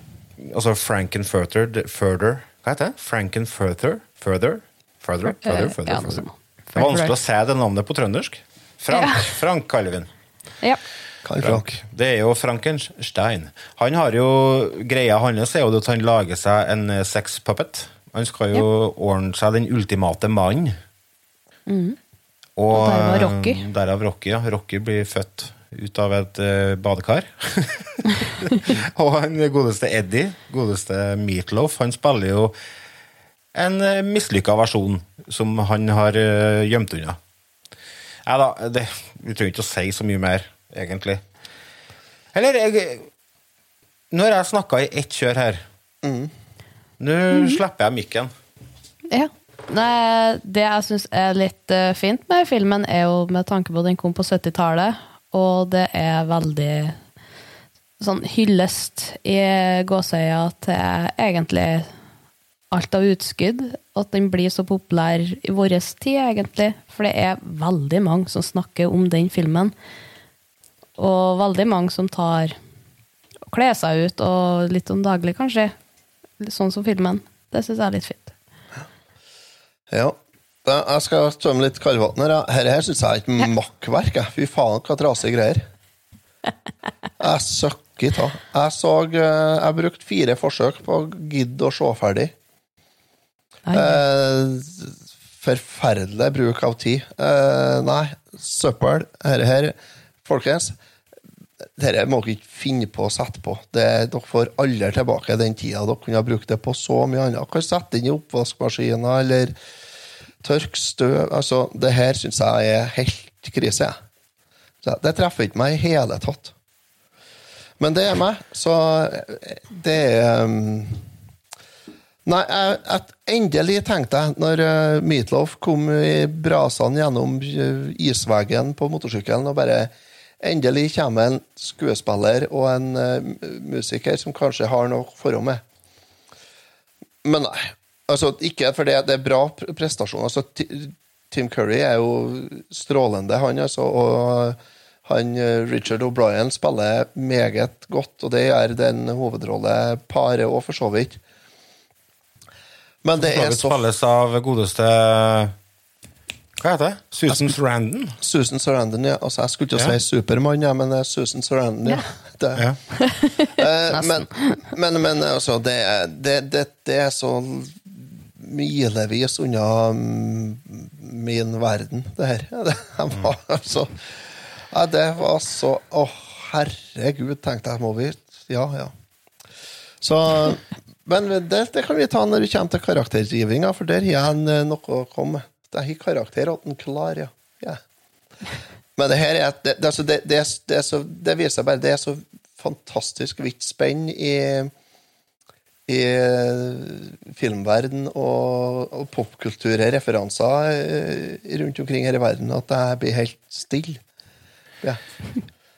altså Frankenfurter Further Hva heter det? Frankenfurther? Further? Further? Further? Eh, Further? Further. Det er vanskelig å se det navnet på trøndersk. Frank, Ja. Frank Calvin. vi Ja. Frank. Det er jo Frankenstein. Han har jo, Greia hans er jo at han lager seg en eh, sexpuppet. Han skal jo ordne seg den ultimate mann. Mm. Og, Og derav Rocky. eh, Derav Rocky, ja. Rocky blir født ut av et uh, badekar. <laughs> og han godeste Eddie, godeste Meatloaf, han spiller jo en uh, mislykka versjon som han har uh, gjemt unna. Nei da, det, vi trenger ikke å si så mye mer, egentlig. Eller jeg Nå har jeg snakka i ett kjør her. Nå slipper jeg mikken. Ja. Nei, det jeg syns er litt eh, fint med filmen, er jo med tanke på at den kom på 70-tallet, og det er veldig sånn hyllest i gåseøya til egentlig alt av utskudd. At den blir så populær i vår tid, egentlig. For det er veldig mange som snakker om den filmen. Og veldig mange som tar kler seg ut, og litt om daglig, kanskje. Sånn som filmen. Det syns jeg er litt fint. Ja. Jeg skal tømme litt kaldvann her. Dette her syns jeg er et makkverk. Fy faen, hva trasige greier. <laughs> Jeg søkker ta. Jeg så eh, Jeg brukte fire forsøk på å gidde å se ferdig. Eh, forferdelig bruk av tid. Eh, nei, søppel. Dette her Folkens, dette må dere ikke finne på å sette på. Det, dere får aldri tilbake den tida dere kunne ha brukt det på så mye annet. Dere kan sette inn i oppvaskmaskiner eller tørke støv. Altså, det her syns jeg er helt krise. Så Det treffer ikke meg i hele tatt. Men det er meg, så det er um, Nei, jeg, jeg endelig tenkte jeg, når uh, Meatloaf kom i brasene gjennom uh, isveggen på motorsykkelen, og bare Endelig kommer en skuespiller og en uh, musiker som kanskje har noe forhold med. Men nei. Altså, ikke for det, det er bra pre- prestasjon. Altså, Tim Curry er jo strålende, han, altså. Og han, eh, Richard O'Brien spiller meget godt, og det gjør den hovedrolleparet òg, for så vidt. Men det er så spilles av godeste Hva heter det? Susan Sarandon? Susan Sarandon, ja. Altså, jeg skulle ikke Ja. si Supermann, ja, men det er Susan Sarandon, ja. <laughs> Det. Ja. <laughs> Eh, men, men, men altså, det, det, det, det er så milevis unna mm, min verden, det her. <laughs> Det, var, altså, ja, det var så Å, herregud, tenkte jeg. Må vi Ja, ja. Så Men det, det kan vi ta når vi kommer til karaktergivinga, for der har jeg eh, noe å komme med. Jeg har karakter og den klar, ja. ja. Men det her er det, altså, det, det, det, så, det viser bare Det er så fantastisk vidt spenn i i filmverden og, og popkulture, referanser eh, rundt omkring her i verden, at jeg blir helt stille. Ja.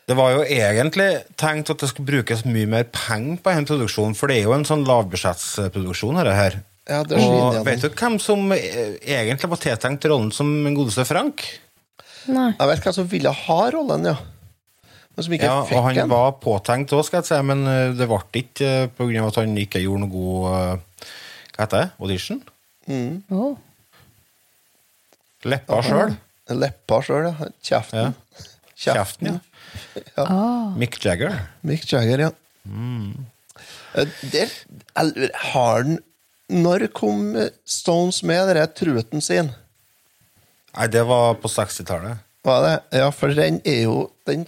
Det var jo egentlig tenkt at det skulle brukes mye mer penger på denne produksjonen, for det er jo en sånn lavbudsjettsproduksjon. dette her. Ja, det er Og vet du hvem som eh, egentlig var tiltenkt rollen som en godeste Frank? Jeg vet hvem som ville ha rollen, ja. Men som ikke Ja, fikk og han den. var påtenkt òg, skal jeg si, men eh, det ble ikke pga. på grunn av at han ikke gjorde noe god eh, Hva heter det? Audition? Mm. Oh. Leppa sjøl. Leppa sjøl, ja. Kjeften. Kjeften, ja. Ja. Mick Jagger. Mick Jagger, ja. Mm. Der, har han Når kom eh, Stones med den truten sin? Nei, det var på 60-tallet. Var det? Ja, for den er jo den,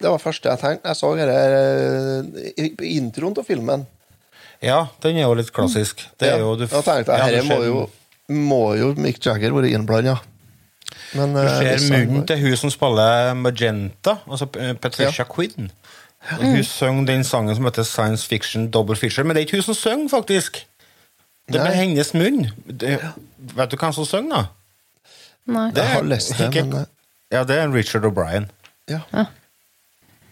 Det var første jeg tenkte. Jeg så denne i introen til filmen. Ja, den er jo litt klassisk. Det er Ja, jo, du, da tenkte jeg ja, må jo, må jo Mick Jagger være innblanda. Men Du eh, ser munnen til hun som spiller Magenta, altså Patricia Patricia Quinn. Hun synger den sangen som heter Science Fiction Double Fisher, men det er ikke hun som synger, faktisk. Det Nei. hennes munn. Det, vet du hvem som synger, da? Nei. Jeg har lest det, ikke- men Ja, det er Richard O'Brien. ja.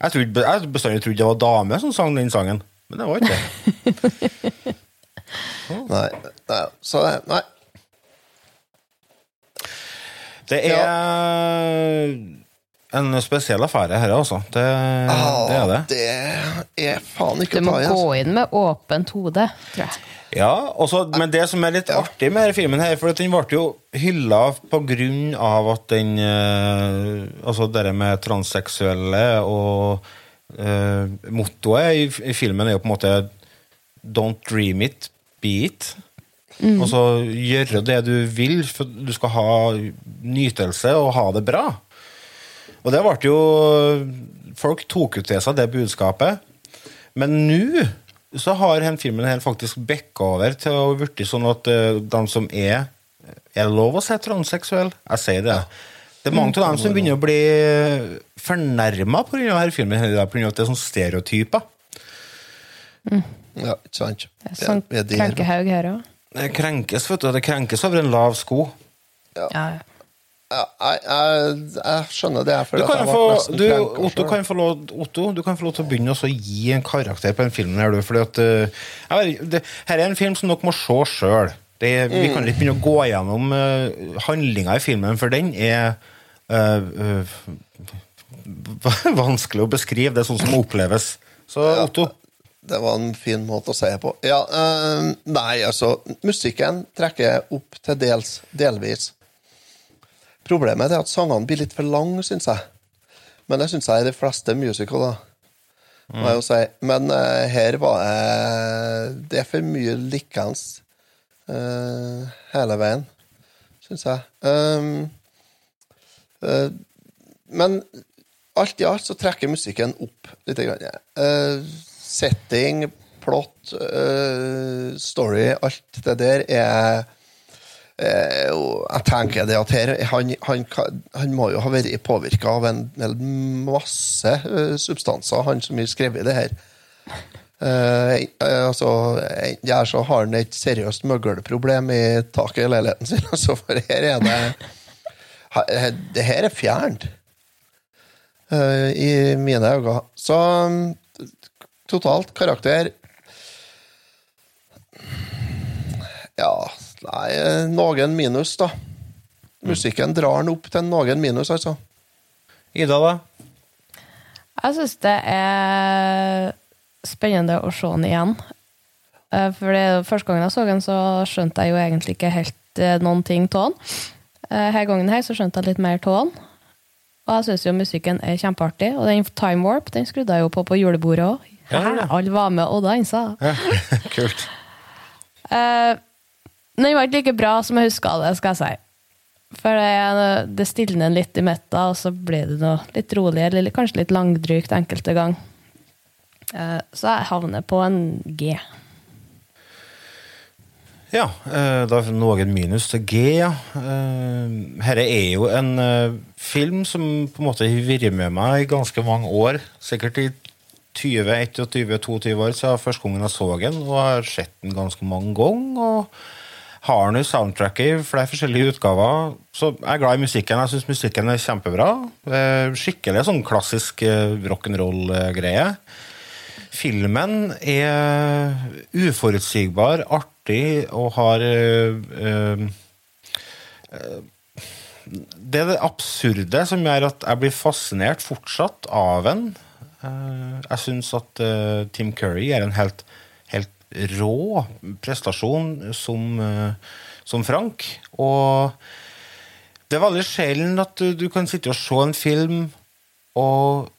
Jeg, trodde, jeg bestandig trodde det var dame som sang den sangen, men det var ikke det. <laughs> Nei, nei, så det, nei. Det er en spesiell affære her, også. Det, det er det. Det er faen ikke å må ta i. gå Altså. inn med åpent hode, tror jeg. Ja, også, men det som er litt artig med denne filmen, her, for at den ble jo hylla på grunn av at den eh, Altså det med transseksuelle og uh, Mottoet i, i filmen er jo på en måte Don't dream it, be it. Mm. Altså gjøre det du vil, for du skal ha nytelse og ha det bra. Og det ble jo Folk tok jo til seg det budskapet. Men nå så har den filmen her faktisk bikka over til å bli sånn at uh, de som er Er det lov å si transseksuell? Jeg sier det. Det er mange av dem som begynner å bli fornærma pga. denne filmen, av at det er sånn stereotyper. Ja, ikke sant. Det er sånn krenkehaug her òg. Det krenkes, vet du. Det krenkes over en lav sko. Ja. ja. Ja, jeg, jeg, jeg skjønner det. Du kan, få, du, Otto, kan få lov, Otto, du kan få lov til å begynne å gi en karakter på den filmen. her, du, fordi at uh, vet, det, Her er en film som dere må se sjøl. Vi Mm. kan ikke begynne å gå gjennom uh, handlinga i filmen, for den er uh, uh, <laughs> vanskelig å beskrive. Det er sånn som oppleves. Så Otto. Det var en fin måte å si det på. Ja, uh, nei, altså Musikken trekker opp til dels, delvis. Problemet er at sangene blir litt for lange, syns jeg. Men det syns jeg er de fleste musicaler. Mm. si. Men uh, her var jeg Det er for mye likens uh, hele veien, syns jeg. Um, uh, men alt i alt så trekker musikken opp litt. Grann. Eh, setting, plot, eh, story, alt det der er eh, Jeg tenker det at her han, han, han må jo ha vært påvirka av en en masse eh, substanser, han som har skrevet det her. Eh, eh, altså, enten er så har han et seriøst møggelproblem i taket i leiligheten sin, <laughs> altså, for her er det eh, Det her er fjernt eh, i mine øyne. Så totalt karakter Ja, nei, eh, noen minus, da. Musikken drar den opp til noen minus, altså. Ida, da? Jeg syns det er spennende å se den igjen. Eh, For første gangen jeg så den, så skjønte jeg jo egentlig ikke helt eh, noen ting av den. Eh, Her gangen her så skjønte jeg litt mer av den. Og jeg syns jo musikken er kjempeartig. Og den Time Warp den skrudde jeg jo på på julebordet òg. Ja, ja. Alle var med og dansa. Ja, <laughs> kult. Eh, den var ikke like bra som jeg huska det, skal jeg si. For det, det stilner litt i metta, og så blir det noe litt roligere, eller kanskje litt langdrygt enkelte gang. Eh, så jeg havner på en G. Ja, eh, da er noen minus til G, ja. Dette er jo en eh, film som på en måte har vært med meg i ganske mange år. Sikkert i 20, 21, 22 år siden første gangen jeg så den, og har sett den ganske mange ganger. og har nå soundtracket i flere forskjellige utgaver. Så jeg er glad i musikken. Jeg syns musikken er kjempebra. Skikkelig sånn klassisk eh, rock'n'roll-greie. Filmen er uforutsigbar, artig og har øh, eh, Det er det absurde som gjør at jeg blir fascinert fortsatt av den. Jeg syns at Tim Curry er en helt rå prestasjon som, eh, som Frank. Og det er veldig sjelden at du, du kan sitte og se en film og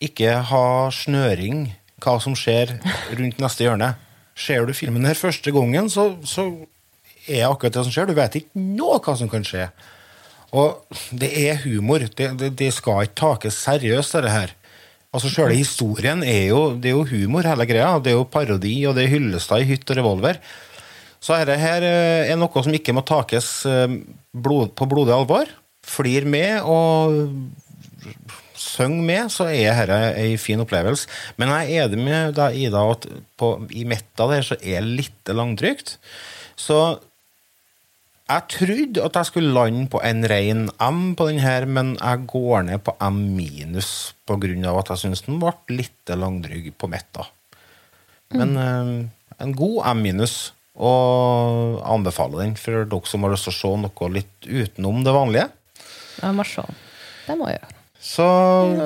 ikke ha snøring hva som skjer rundt neste hjørne. Ser du filmen her første gangen, så, så er akkurat det som skjer. Du vet ikke noe hva som kan skje. Og det er humor. Det, det, det skal ikke takes seriøst, dette her. Altså Sjøle historien er jo, det er jo humor, hele greia. Det er jo parodi, og det er Hyllestad i hytt og revolver. Så dette her eh, er noe som ikke må takes eh, blod, på blodig alvor. Flir med og syng med, så er dette ei fin opplevelse. Men jeg er enig med deg, Ida, at på, i det her, så er det litt langdrygt. Så Jeg trodde at jeg skulle lande på en ren M på den her, men jeg går ned på M minus av at jeg syns den ble litt langdrygg på midten. Men eh, en god M minus, og anbefaler den for dere som har lyst til å se noe litt utenom det vanlige. Jeg må se. Det må jeg gjøre. Så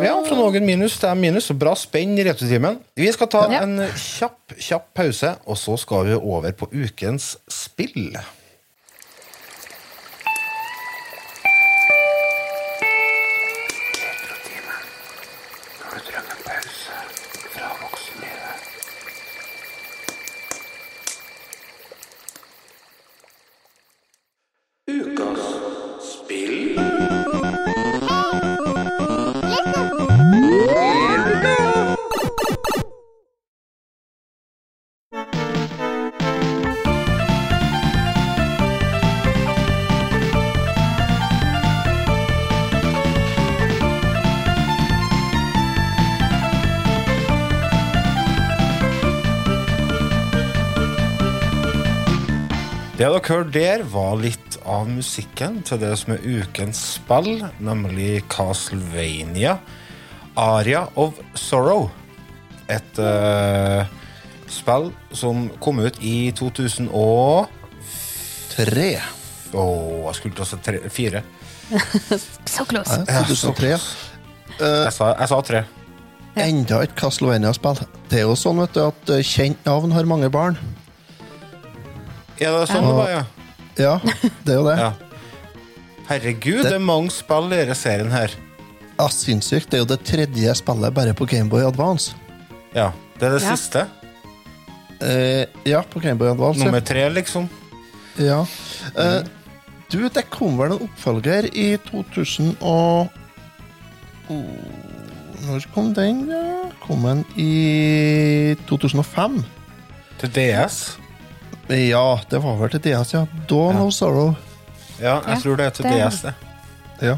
ja, fra noen minus til M minus, bra spenn i returtimen. Vi skal ta en kjapp, kjapp pause, og så skal vi over på ukens spill. Der, var litt av musikken til det som er ukens spill, nemlig Castlevania Aria of Sorrow. Et uh, spill som kom ut i 2003. Å, jeg skulle til å si tre, fire. <laughs> Så close. Ja, 2003. Jeg sa, jeg sa tre. Enda et Castlevania-spill. Det er jo sånn vet du, at eh, kjent navn har mange barn. Ja, det er sånn det var, ja? Ja, det er jo det. Ja. Herregud, det er mange spill i denne serien her. Ja, Sinnssykt. Det er jo det tredje spillet bare på Gameboy Advance. Ja, Det er det Ja. siste. Eh, ja, på Gameboy Advance. Nummer tre, liksom. Ja. Eh, du, det kom vel en oppfølger i 2000 og oh, Når kom den? Ja? Kom den i 2005? Til DS? Ja, det var vel til DS, ja. Dawn of Sorrow. Ja, jeg tror det er til DS, det. Ja.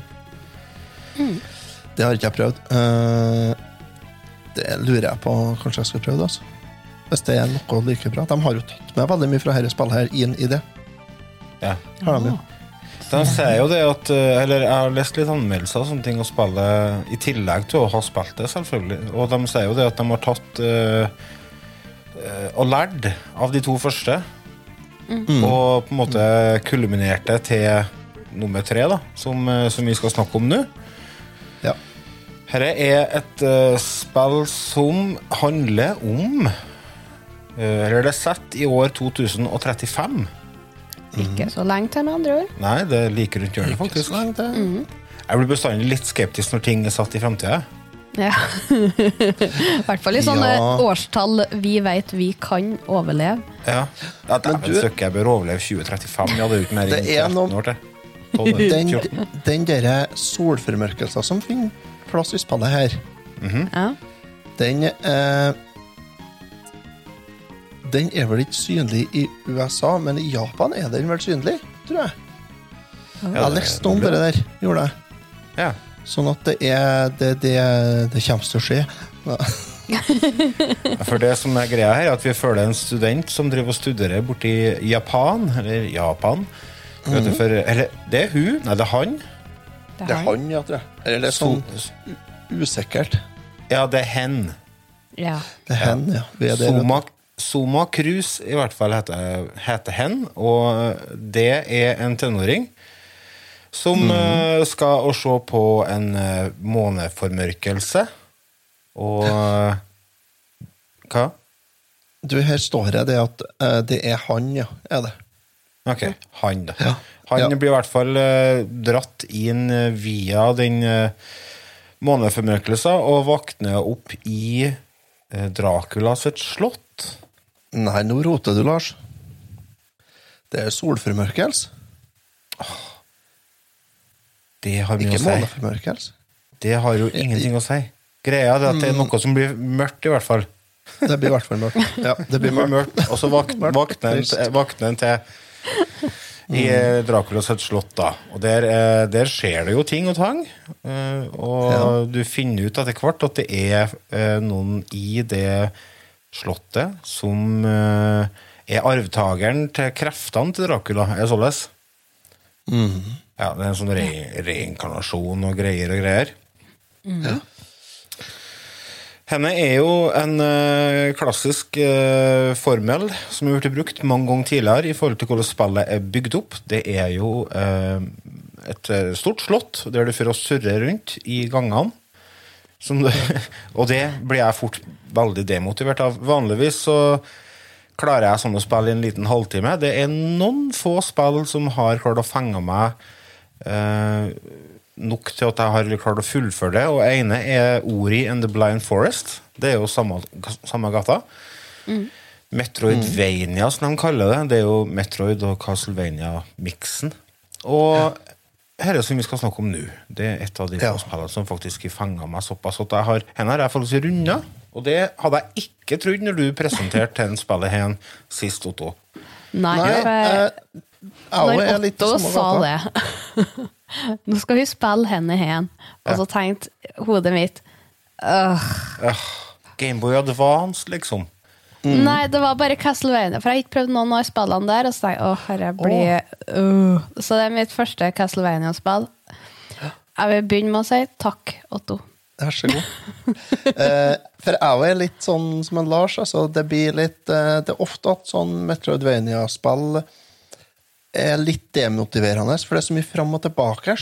Det har ikke jeg prøvd. Eh, det lurer jeg på kanskje jeg skal prøve. det, Altså. Hvis det er noe like bra. De har jo tatt med veldig mye fra dette spillet her inn i det. Ja. Har de jo. De sier jo det at eh, Eller jeg har lest litt anmeldelser og sånne ting å spille i tillegg til å ha spilt det, selvfølgelig. Og de sier jo det at de har tatt eh, eh, og lært av de to første. Mm. Og på en måte kulminerte til nummer tre, da, som, eh, som vi skal snakke om nå. Ja. Dette er et uh, spill som handler om uh, Eller det er satt i år 2035. Ikke så lenge til, med andre ord. Nei, det er like rundt hjørnet, faktisk. Mm. Jeg blir bestandig litt skeptisk når ting er satt i framtida. Ja. <laughs> I hvert fall i sånne Ja. årstall vi vet vi kan overleve. Ja. Ja, Men Dæven du- søkke, jeg bør overleve 2035. Ja, det er jo ikke mer Det enn er 13 noen- år til. Den, 14. den derre solformørkelsen som finner plass i spillet her, Ja. den eh, Den er vel ikke synlig i USA, men i Japan er den vel synlig, tror jeg. Ja, jeg det- leste om det der, gjorde jeg. Ja. Sånn at det er det, det, det kommer til å skje. For det som er greia her, er at vi følger en student som driver og studerer borti Japan, eller Japan. Vet du, Mhm. for, eller det er hun, nei, det er han. Det er han, ja, tror jeg. Eller det er sånn usikkert. Ja, det er hen. Ja. Det er hen, ja. Er. Soma, Soma Cruz i hvert fall heter, heter hen, og det er en tenåring som mm. skal se på en eh, måneformørkelse. Og eh, Hva? Du, her står det at det er han, ja. Er det. Ok, han, da. Han blir i hvert fall dratt inn via den måneformørkelsen og våkner opp i Dracula sitt slott. Nei, nå roter du, Lars. Det er solformørkelse. Det har mye Ikke å si. måneformørkelse. Det har jo ingenting å si. Greia er at det er Mm. noe som blir mørkt, i hvert fall. Det blir i hvert fall mørkt. Ja, det blir mørkt. Og så våkner en til- våkner en til i Draculas Dracula slott, da. Og der, eh, der skjer det jo ting og tang. Og Og du finner ut etter hvert at det er eh, noen i det slottet som eh, er arvtakeren til kreftene til Dracula. Er det således? Ja, det er en sånn re reinkarnasjon og greier og greier. Mm. Henne er jo en eh, klassisk eh, formel som har blitt brukt mange ganger tidligere i forhold til hvordan spillet er bygd opp. Det er jo eh, et stort slott der du får å surre rundt i gangene. Som det, <laughs> og det blir jeg fort veldig demotivert av. Vanligvis så klarer jeg sånn å spille i en liten halvtime. Det er noen få spill som har klart å fenge meg eh, nok til at jeg har klart å fullføre det. Og ene er Ori and the Blind Forest. Det er jo samme, samme gata. Metroidvania, som de kaller det. Det er jo Metroid og Castlevania-miksen. Og dette som vi skal snakke om nå, det er et av de ja. spillene som faktisk fanga meg såpass at jeg har Henne har jeg faktisk runda, og det hadde jeg ikke trodd når du presenterte den spillet her sist, Otto. Nei, Nei, for eh, jeg når Otto sa det <laughs> Nå skal vi spille henne igjen. Og så tenkte hodet mitt øh, Gameboy Advance, liksom. Nei, det var bare Castlevania. For jeg har ikke prøvd noen av spillene der. Og så jeg åh, herre blir uh. Så det er mitt første Castlevania-spill. Jeg vil begynne med å si takk, Otto. Vær så god. <laughs> eh, for jeg er litt sånn som en Lars. Altså, det blir litt eh, Det er ofte at sånn Metroidvania-spill er litt demotiverende, for det er så mye fram og tilbake.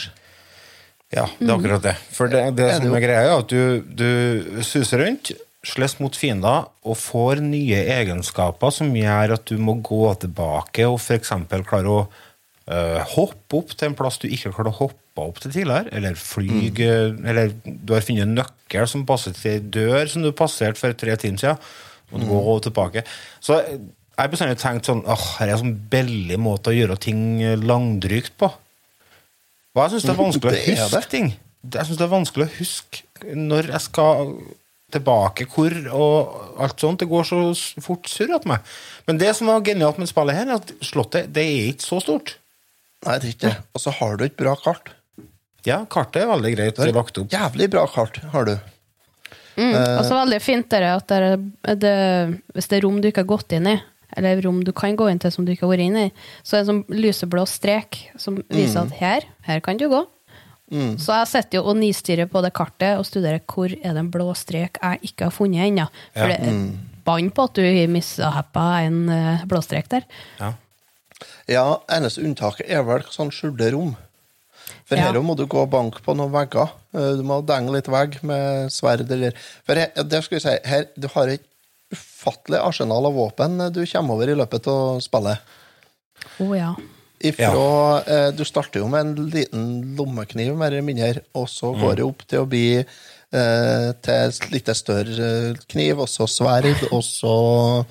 Ja, det er akkurat det. For det, det Er det som jo. er greia, er at du, du suser rundt, slåss mot fiender og får nye egenskaper som gjør at du må gå tilbake og f.eks. klare å uh, hoppe opp til en plass du ikke klarte å hoppe opp til tidligere, eller flyge, eller du har funnet en nøkkel som passer til ei dør som du passerte for tre timer siden, og du går tilbake. Så jeg har bestandig tenkt sånn åh, her er en sånn billig måte å gjøre ting langdrygt på. Og jeg syns det er vanskelig å <laughs> Det er huske det. ting. Jeg synes det er vanskelig å huske når jeg skal tilbake hvor og alt sånt. Det går så fort surr at meg. Men det som var genialt med spillet her, er at slottet det er ikke så stort. Nei, det er ikke det. Og så har du et bra kart. Ja, kartet er veldig greit Det er lagt opp. Jævlig bra kart har du. Mm. Eh, Og så veldig fint dere at det, det, hvis det er rom du ikke har gått inn i, eller rom du kan gå inn til som du ikke har vært inn i, så er det en sånn lyseblå strek som viser Mm. at her, her kan du gå. Mm. Så jeg sitter jo og nistirrer på det kartet og studerer hvor er det en blå strek jeg ikke har funnet ennå. For Ja. det er Mm. bann på at du har mishappa en blå strek der. Ja, eneste unntaket er vel sånn skjulte rom. For Ja. her må du gå og banke på noen vegger. Eh, Du må denge litt vegg med sverd eller For her, det skal vi si, her, du har et ufattelig arsenal av våpen du kommer over i løpet av spillet. Å ja. Ifra, eh, du starter jo med en liten lommekniv, mer eller mindre, og så går Mm. det opp til å bli eh, til litt større eh, kniv, og så sverd, og så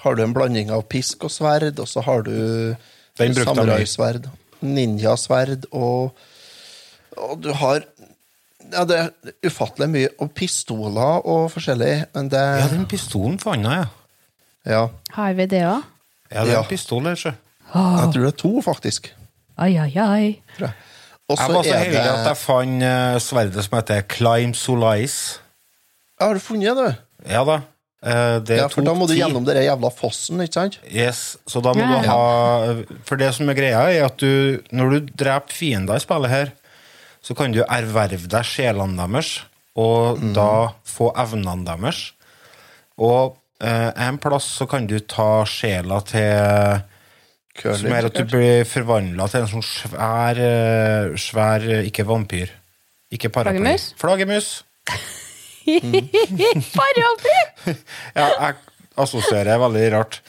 har du en blanding av pisk og sverd, og så har du samuraisverd, ninjasverd, og, og du har ja, det er ufattelig mye. Og pistoler og forskjellig. Men det Ja, den pistolen fant jeg, ja. Ja. Har vi det òg? Ja, det er Ja. en pistol her, sjø. Jeg tror det er to, faktisk. Ai, ai, ai. Og Jeg var så er heldig det- at jeg fant eh, sverdet som heter Climb Solais. Ja, Har du funnet det? Ja da. Eh, det Ja, for da må du gjennom den jævla fossen, ikke sant? Yes, så da må Ja. du ha For det som er greia, er at du når du dreper fiender i spillet her, så kan du erverve deg sjelene deres, og mm. da få evnene deres. Og eh, en plass så kan du ta sjela til Curly, Som er at du blir forvandla til en sånn svær, eh, svær eh, Ikke vampyr. Ikke paraply. Flaggermus? Flaggermus. <laughs> Paraply! <laughs> Ja, jeg assosierer veldig rart.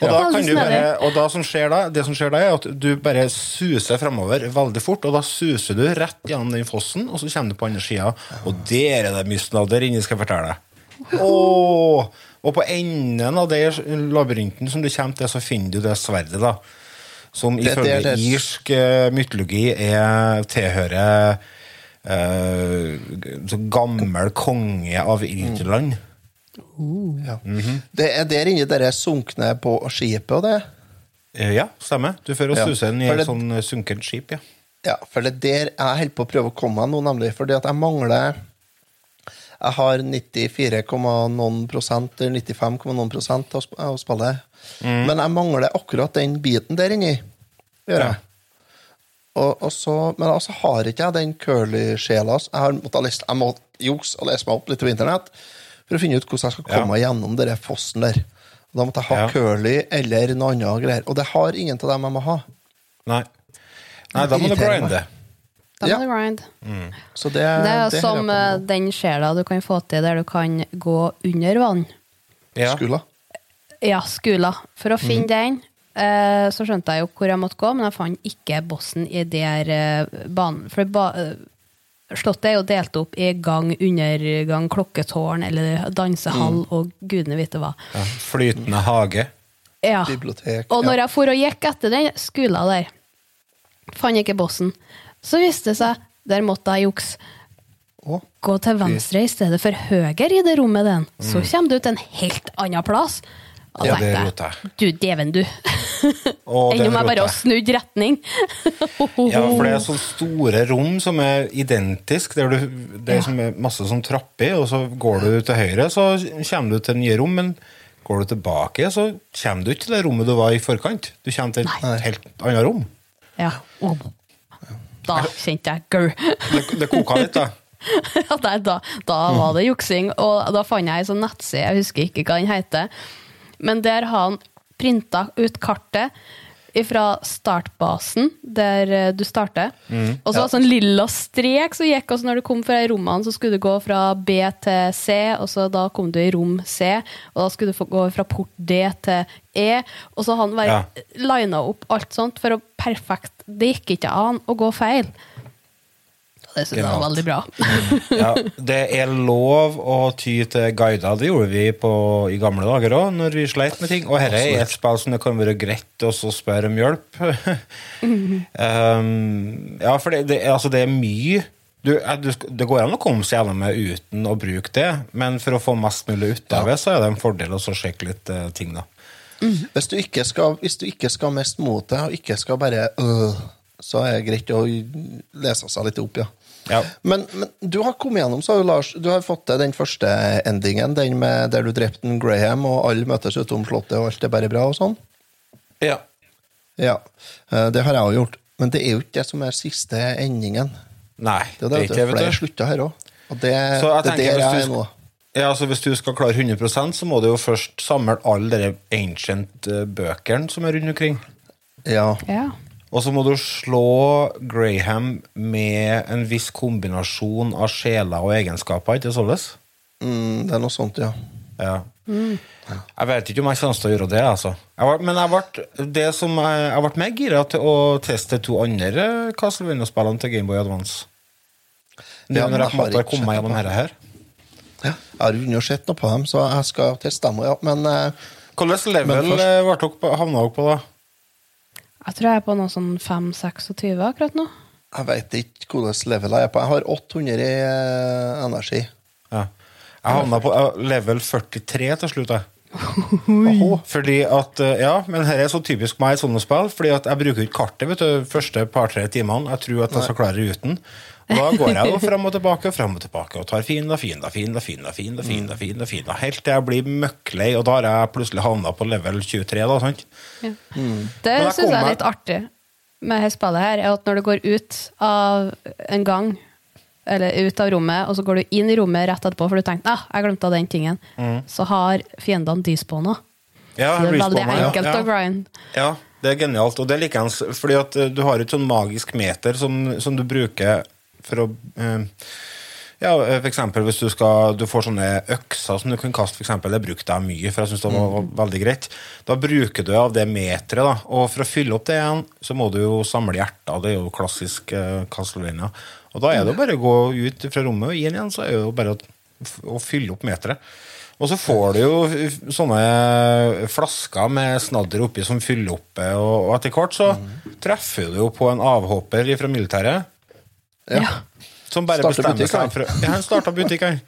Og, Ja. da kan du bare, og da som skjer da, det som skjer da, er at du bare suser fremover veldig fort, og da suser du rett gjennom den fossen, og så kommer du på andre sida, og der er det mye snadder inni, skal jeg fortelle deg. Oh, og på enden av den labyrinten som du kommer til, så finner du det sverdet, da. Som Det- det ifølge det- irsk eh, mytologi er tilhører eh, gammel konge av Irland. Ja. Mhm. Det er der inni er sunkne på skipet og det. Eh, Ja, stemmer. Du fører å Ja, suse inn i et sånn eh, sunkent skip, ja. Ja, for det er der jeg holder på å prøve å komme meg nå, nemlig. Fordi at jeg mangler Jeg har 94, noen prosent, eller 95, noen prosent av spillet. Mm. Men jeg mangler akkurat den biten der inni. Gjør jeg. Og, og så, men altså har ikke jeg den curly-sjela. Jeg har måttet lese, jeg må jukse og lese meg opp litt på internett for å finne ut hvordan jeg skal komme meg gjennom den fossen der. Og da måtte jeg ha Ja. curly eller noe annet greier. Og det har ingen av dem jeg må ha. Nei. Nei, da må du grinde. Da må du grind. Så det, Det er det som eh, den sjela du kan få til der du kan gå under vann. Ja. Skula. Ja, skula. For å finne mm. den, eh, så skjønte jeg jo hvor jeg måtte gå, men jeg fant ikke bossen i der eh, banen. For ba, Slottet er jo delt opp i gang, undergang, klokketårn eller dansehall Mm. og gudene vite hva. Ja. Flytende hage. Ja. Bibliotek. Og når jeg for og gikk etter den skula der, fant jeg ikke bossen, så viste det seg der måtte jeg jukse. Gå til venstre i stedet for høyre i det rommet den. Så Mm. kommer du til en helt annen plass. Og Ja, det roter jeg. Du dæven, du. Enda <laughs> meg bare roter snudd retning. Ja, for det er så <laughs> store rom som er identiske. Der du, det er som er masse sånn trapper, og så går du til høyre, så kommer du til nye rom. Men går du tilbake, så kommer du ikke til det rommet du var i forkant. Du kommer til et helt annet rom. Ja. Oh. Da kjente jeg gau. <laughs> Det, det koka litt, da. Ja, nei, da, da var det juksing, og da fant jeg ei sånn nettside, jeg husker ikke hva den heter, men der har han printa ut kartet fra startbasen, der eh, du starter. Mm, og så ja. sånn lilla strek som gikk, og så når du kom fra rommene, så skulle du gå fra B til C, og så da kom du i rom C, og da skulle du gå fra port D til E, og så har han bare Ja. lina opp alt sånt for å perfekt Det gikk ikke an å gå feil. Og det syns jeg var veldig bra. <laughs> Ja, det er lov å ty til guider. Det gjorde vi på, i gamle dager òg, når vi sleit med ting. Og dette er et spill som det kan være greit å spørre om hjelp. <laughs> um, ja, for det, det, altså det er mye du, eh, du, Det går an å komme seg gjennom det uten å bruke det, men for å få mest mulig ut av det, så er det en fordel å sjekke litt uh, ting, da. Hvis, du ikke skal, hvis du ikke skal mest mot det, og ikke skal bare øh, så er det greit å lese seg litt opp, ja. Men, men du har kommet gjennom, sa Lars, du har fått til den første endingen, den med der du drepte en Graham, og alle møtes utom slottet, og alt er bare bra og sånn? Ja. Ja, eh, det har jeg òg gjort. Men det er jo ikke det som er siste endingen. Nei, det er det ikke vet du. Flere slutta her òg. Og det, Så jeg det er tenker, der jeg er nå. Ja, altså Hvis du skal klare 100% så må du jo først samle alle de ancient eh, som er rundt omkring. Ja. Ja. Og så må du slå Graham med en viss kombinasjon av sjeler og egenskaper, ikke sånn? Mm, det er noe sånt, ja. ja. Jeg vet ikke om jeg kommer til å gjøre det, altså. Jeg var, men jeg ble, det som jeg, jeg ble mer gira til å teste to andre Castlevania-spillene til Gameboy Advance. Det Ja, når jeg jeg på en har måte har kommet gjennom dette her. Ja, jeg har ikke sett noe på dem, så jeg skal teste dem òg, ja. Men eh, Hvilken level men først- eh, dere på- havna dere på, da? Jeg tror jeg er på noe sånn 5-26 akkurat nå. jeg veit ikke hvilket level jeg er på. Jeg har 800 i eh, energi. Ja. Jeg havna på level 43 til slutt. Jeg. Fordi at, eh, ja, men her er så typisk meg i sånne spill, fordi at jeg bruker ikke kartet vet du, første par-tre timene. Jeg tror at jeg skal klare det Og da går jeg jo fram og tilbake fram og tilbake og tar fina, fina, fina, fina, fina, fina, fina, fina. helt til jeg blir møkklei, og da har jeg plutselig havna på level 23. da, sant? Ja. Mm. Det syns jeg er litt artig med hestballet her, er at når du går ut av en gang eller ut av rommet, og så går du inn i rommet rett etterpå, for du tenker ah, jeg glemte den tingen, mm. så har fiendene despawna. Ja, så det er veldig enkelt ja, å grind Ja, det er genialt. Og det er likeens, fordi at eh, du har et sånn magisk meter som, som du bruker for å eh, Ja, for eksempel hvis du skal Du får sånne økser som du kan kaste, for eksempel. Det brukte jeg mye, for jeg syns det var, mm. veldig greit. Da bruker du av det meteret, da. Og for å fylle opp det igjen, så må du jo samle hjerter. Det er jo klassisk eh, Castlevania. Og da er det jo bare å gå ut fra rommet og inn igjen, så er det jo bare å, å fylle opp meteret. Og så får du jo sånne flasker med snadder oppi som fyller opp, eh, og, og etter hvert så treffer du jo på en avhopper fra militæret. Ja. Som bare bestemmer seg for Ja, han starta butikk, han.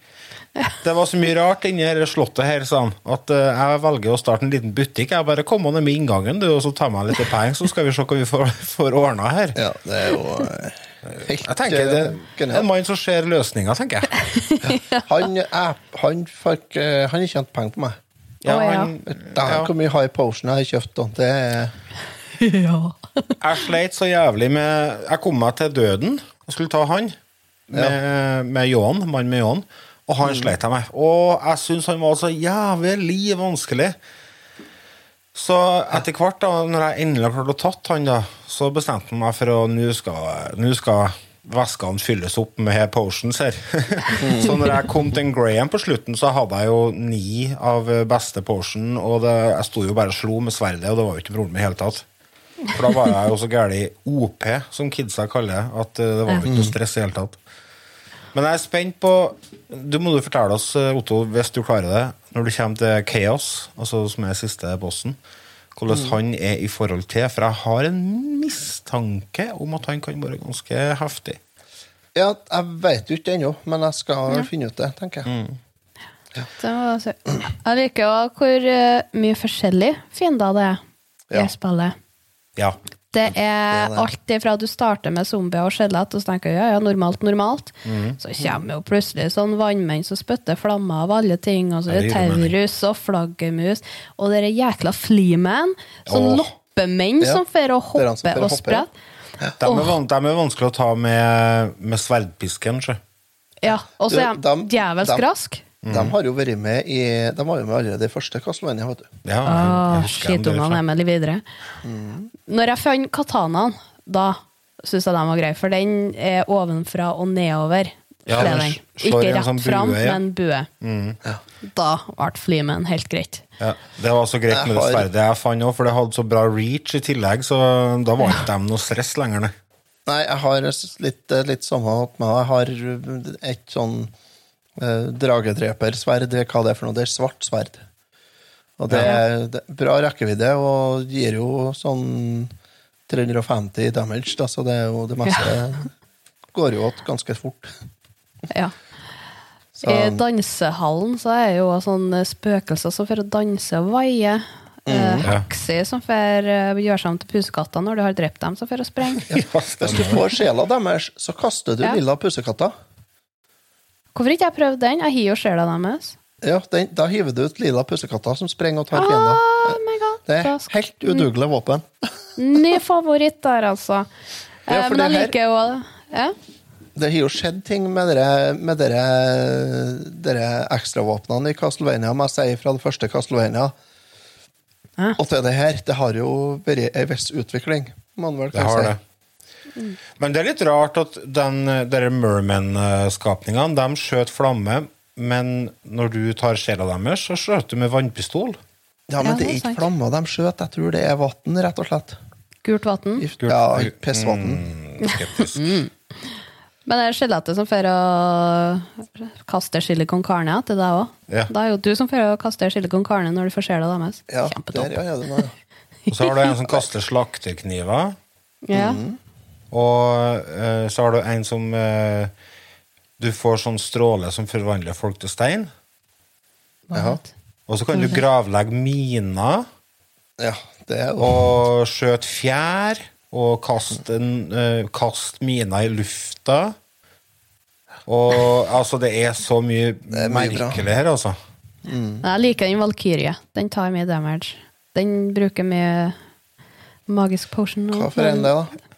Det var så mye rart inni dette slottet her, sa han, at eh, jeg velger å starte en liten butikk. Jeg bare kom ned med inngangen, du, og så tar meg litt penger, så skal vi se hva vi får, <laughs> får ordna her. Ja, det er jo eh, helt Jeg tenker det eh, er en mann som ser løsninger, tenker jeg. <laughs> Han, er, han, fikk, han har tjent penger på meg. Ja, han, ja. hvor mye high potion jeg har kjøpt. da. det er <laughs> ja. Jeg sleit så jævlig med Jeg kom meg til døden og skulle ta han med, med Johan, mann med Johan, og han sleit jeg med. Og jeg syns han var så jævlig vanskelig. Så etter hvert, da når jeg endelig klarte å tatt han, da, så bestemte jeg meg for å Nå skal, nå skal væskene fylles opp med potions her. <laughs> så når jeg kom til en Graham på slutten, så hadde jeg jo ni av beste potion, og det, jeg sto jo bare og slo med sverdet, og det var jo ikke problem i det hele tatt. For da var jeg jo så gæren i OP, som kidsa kaller det, at eh, det var ikke noe stress i hele tatt. Men jeg er spent på Du må du fortelle oss, eh, Otto, hvis du klarer det, når du kommer til Chaos, altså som er siste bossen, hvordan Mm. han er i forhold til For jeg har en mistanke om at han kan være ganske heftig. Ja, jeg vet jo ikke ennå, men jeg skal finne ut det, tenker jeg. Mm. Ja. jeg liker jo hvor eh, mye forskjellig fiender det er i Ja. spillet. Ja. Det er Det er alt ifra du starter med zombier og skjelett, og så tenker ja, ja, normalt, normalt. mm. Så kommer jo plutselig sånn vannmenn som spytter flammer av alle ting, og så er det taurus og flaggermus, og det er jækla fleaman, sånn oh. loppemenn Ja, som får å hoppe og sprette. ja. De er, de er vanskelig å ta med, med sverdpisken, sjø. Ja, og så er de djevelsk de- rask. De har jo vært med i De var jo med allerede i første Castlevania, vet du. Ja, Åh, Skitungene er med litt videre. Mm. Når jeg fant katanaen, da syns jeg den var grei, for den er ovenfra og nedover. Ja, den. Ikke rett sånn fram, bue, ja. men bue. Mm. Da ble flymen helt greit. Ja, det var så greit Jeg med det sverdet jeg fant òg, for det hadde så bra reach i tillegg, så da var ikke de noe stress lenger. Nei. Nei, jeg har litt, eh, litt samme med meg. Jeg har et sånn eh, dragedrepersverd, hva det er for noe. Det er svart sverd. Og det er, det er bra rekkevidde og gir jo sånn 350 damage, da, så det er jo det meste <laughs> går jo igjen ganske fort. Ja. Så- I dansehallen så er jo sånne spøkelser som får danse og vaie. Mm. Eh, Hekser som får eh, gjøre seg om til pusekatter når du har drept dem, som får å sprenge. Hvis du får sjela deres, så kaster du Ja. lilla pussekatter. Hvorfor ikke jeg prøvd den? Jeg har jo sjela deres. Ja, den, da hiver du ut lilla pussekatter som sprenger og tar Oh fiender. my. Det er helt udugelig våpen. Ny favoritt der, altså. <laughs> Ja, Eh, for Men jeg liker jo ja. Det har jo skjedd ting med dere, med dere, dere ekstravåpnene i Castlevania, må jeg si, fra det første Castlevania. Og til det her. Det har jo vært ei viss utvikling, må man vel Det har si. det. Men det er litt rart at den merman-skapningene de skjøt flamme, men når du tar sjela deres, så skjøt du med vannpistol. Ja, men det er ikke flammer de skjøt, jeg tror det er vann, rett og slett. Gult vann. Ja, pissvann. Mm, skeptisk. <laughs> Men det er skjelettet som får å kaste chili con carne til deg òg. Ja. Da er jo du som får å kaste chili con carne når du får sjela deres. Ja, der ja, det ja. Og så har du en som kaster slakterkniver. Ja. Og eh, så har du en som eh, Du får sånn stråle som forvandler folk til stein. Ja. Og så kan du gravlegge miner. Ja, det er Og skjøte fjær. Og kaste, en, eh, kaste miner i lufta. Og altså, det er så mye, er mye bra. merkelig her, altså. Mm. Jeg liker den Valkyrie. Den tar mye damage. Den bruker mye magisk potion. Hva for en det, da?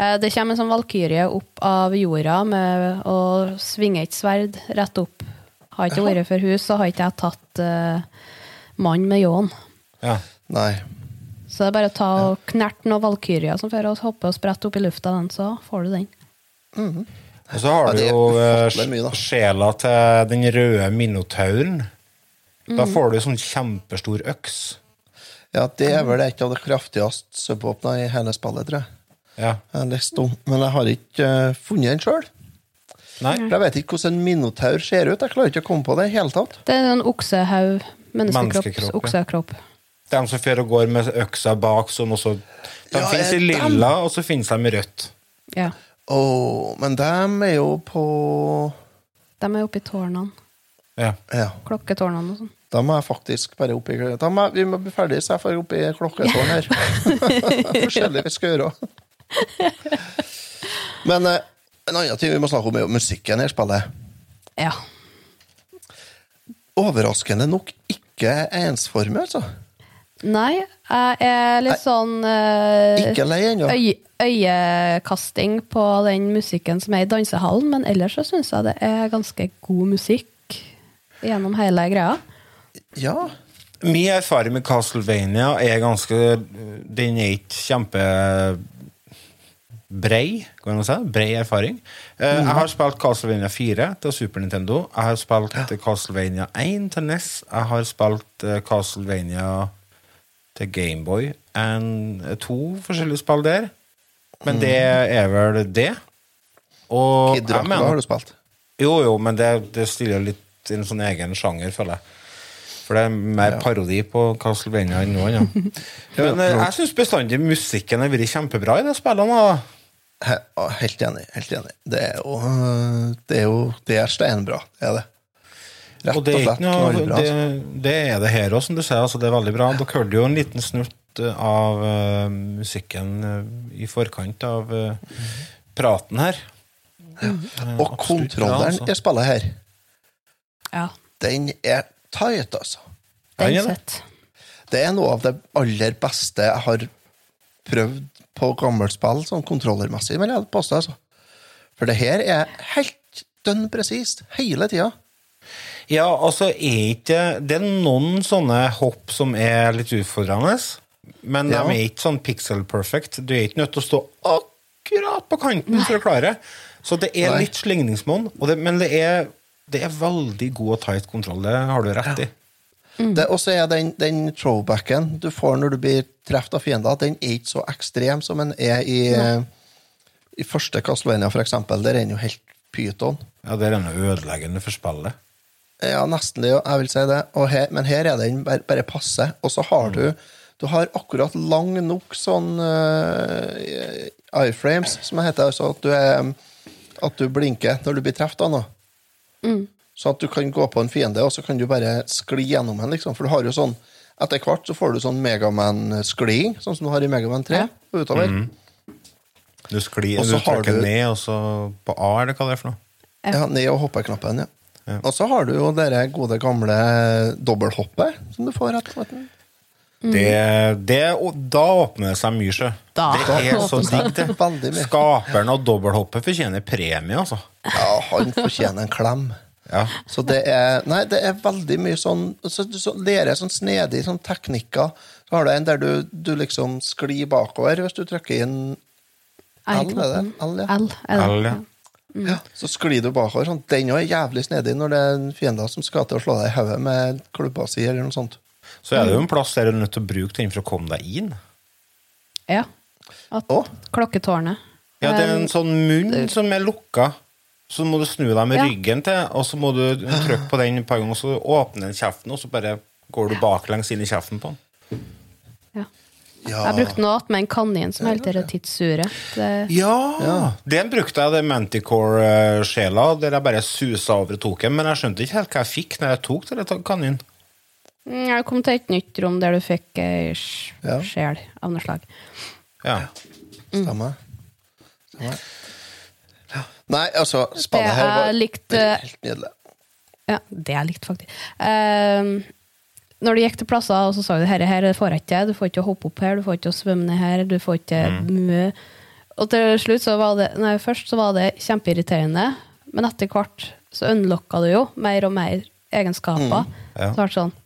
Eh, Det kommer en sånn valkyrie opp av jorda med å svinge et sverd rett opp. Har ikke vært for hus, så har ikke jeg tatt uh, mann med ljåen. Ja. Nei. Så det er bare å ta og knerte noen valkyrjer som får oss hoppe og sprette opp i lufta, den, så får du den. Og så har Ja, du jo eh, mye, sjela til den røde minotauren. Da Mm. får du sånn kjempestor øks. Ja, det er vel et av de kraftigste subvåpnene i hele spillet, tror jeg. Ja. Jeg lest om, men jeg har ikke eh, funnet den sjøl. Jeg vet ikke hvordan en minotaur ser ut. Jeg klarer ikke å komme på det i hele tatt. Det er en oksehaug. Menneskekropp. Ja. Oksekropp. De som fer og går med øksa bak, som også De Ja, finnes i lilla, dem? og så finnes de i rødt. Ja. Oh, men dem er jo på De er oppe i tårnene. Ja. Ja. Klokketårnene og sånn. Da må jeg faktisk bare opp i da må jeg, Vi må bli ferdige, så jeg får opp i klokketårn her. <laughs> Forskjellig vi skal gjøre. <laughs> Men eh, en annen ting vi må snakke om, er jo musikken her spillet. Ja. Overraskende nok ikke ensformig, altså. Nei, jeg er litt sånn eh, Ikke lei ennå. øy, øyekasting på den musikken som er i dansehallen, men ellers så syns jeg det er ganske god musikk gjennom hele greia. Ja. Min erfaring med Castlevania er ganske Den er ikke kjempe brei, kan man si. Brei erfaring. Eh, Jeg har spilt Castlevania 4 til Super Nintendo. Jeg har spilt Castlevania 1 til NES. Jeg har spilt uh, Castlevania til Gameboy. To forskjellige spill der. Men det er vel det. Og Kid Dracula mener- har du spilt. Jo, jo, men det, det stiller litt i en sånn egen sjanger, føler jeg. For det er mer parodi på Castlevania enn noe annet. <laughs> Men eh, jeg syns bestandig musikken har vært kjempebra i de spillene. da. Helt enig. helt enig. Det er jo Det er, jo, det er steinbra, det er det. Rett Og det er, slett noe, knallbra. det, altså. det er det her òg, som du sier. Altså, det er veldig bra. Dere hørte jo en liten snurt eh, av uh, musikken uh, i forkant av uh, praten her. Ja. Og absolutt bra, kontrolleren altså. spiller her, Ja. den er tight, altså. Den Den er det. Det er noe av det aller beste jeg har prøvd på gammelt spill, sånn kontrollermessig, vil jeg påstå. Altså. For det her er helt dønn presist hele tida. Ja, altså er ikke Det er noen sånne hopp som er litt utfordrende, men Ja. de er ikke sånn pixel perfect. Du er ikke nødt til å stå akkurat på kanten for å klare. Så det er Nei. litt slingringsmonn, men det er, det er veldig god og tight kontroll. Det har du rett i. Det- Og så er den, den throwbacken du får når du blir truffet av fiender, den er ikke så ekstrem som den er i, i første Castlevania, for eksempel. Der er den jo helt pyton. Ja, Det er den ødeleggende for spillet. Ja, nesten det, jo. jeg vil si det. Og her, men her er den bare, bare passe. Og så har du du har akkurat lang nok sånn uh, iframes, som det heter. Altså at du, er, at du blinker når du blir truffet av noe. Mm. Så at du kan gå på en fiende, og så kan du bare skli gjennom den. Liksom. For du har jo sånn Etter hvert så får du sånn Megaman-skliding, sånn som du har i Megaman 3. Ja. utover. Mhm. Du sklir, Og du trykker du- ned, og så på A, eller hva det er for noe. Ja, ned og hoppeknappen, ja. Ja. Og så har du jo det gode, gamle dobbelthoppet som du får etter hvert. Det, det, og da åpner det seg mye, sjø. Da Det er så det digg, det. Skaperen av dobbelthoppet fortjener premie, altså. Ja, han fortjener en klem. Ja. Så det er Nei, det er veldig mye sånn så, Du så, lærer sånn snedig sånn teknikker. Så har du en der du, du liksom sklir bakover hvis du trykker inn L, er det? L, ja. L, L. L, ja. ja. Så sklir du bakover. Sånn. Den òg er jævlig snedig når det er en fiende som skal til å slå deg i hodet med klubba si, eller noe sånt. Så er det jo en plass der du er nødt til å bruke den for å komme deg inn. Ja. At, klokketårnet. Ja, det er en Eh, sånn munn som er lukka. Så må du snu deg med Ja. ryggen til, og så må du trykke på den et par ganger, og så åpner den kjeften, og så bare går du baklengs inn i kjeften på den. Ja. Ja. Jeg brukte noe med en kanin som helt dette tidsuret. Det, Ja! Den brukte jeg, det Manticore-sjela, der jeg bare susa over og tok den, men jeg skjønte ikke helt hva jeg fikk når jeg tok den kaninen. Mm, jeg kom til et nytt rom der du fikk ei sjel av noe slag. Ja. Stemmer. Stemmer. Nei, altså, spannet her var likt, helt nydelig. Ja, det jeg likte faktisk. Uh, når du gikk til plasser og så sa du herre her får jeg ikke, du får ikke hoppe opp her, du får ikke svømme ned her, du får ikke mø. Og til slutt så var det Nei, først så var det kjempeirriterende, men etter hvert så unlocka du jo mer og mer egenskaper. Ja. Så ble det sånn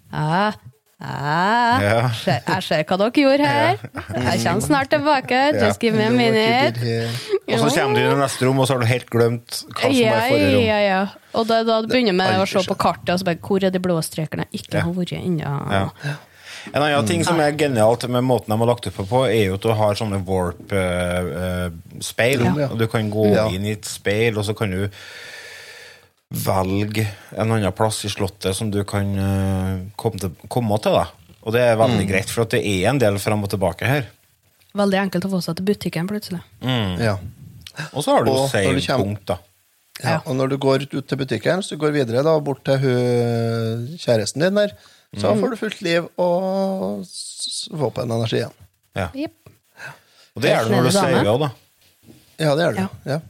Æ, Ja. jeg ser hva dere gjorde her. Jeg kommer snart tilbake. Just give me a minute. Og så kommer du inn i neste rom, og så har du helt glemt hva som er i forrige rom. ja, ja. Og da, da begynner vi å se på kartet og så bare, hvor er de blå strekene jeg ikke har vært ennå. Ja. En annen ting som er genialt med måten de har lagt opp på, er jo at du har sånne warp-speil. Ja. og Du kan gå Ja. inn i et speil, og så kan du velge en annen plass i slottet som du kan eh, komme til. Komme til da. Og det er veldig greit, for at det er en del fram og tilbake her. Veldig enkelt å få seg til butikken plutselig. Ja. Og så har du seilpunkt, da. Ja, og når du går ut til butikken, så du går videre da, bort til hun, kjæresten din der, så får du fullt liv og s- våpenenergi igjen. Ja. Yep. Og det er det når du seiler saver òg, da. Ja, det er det. Ja. Ja.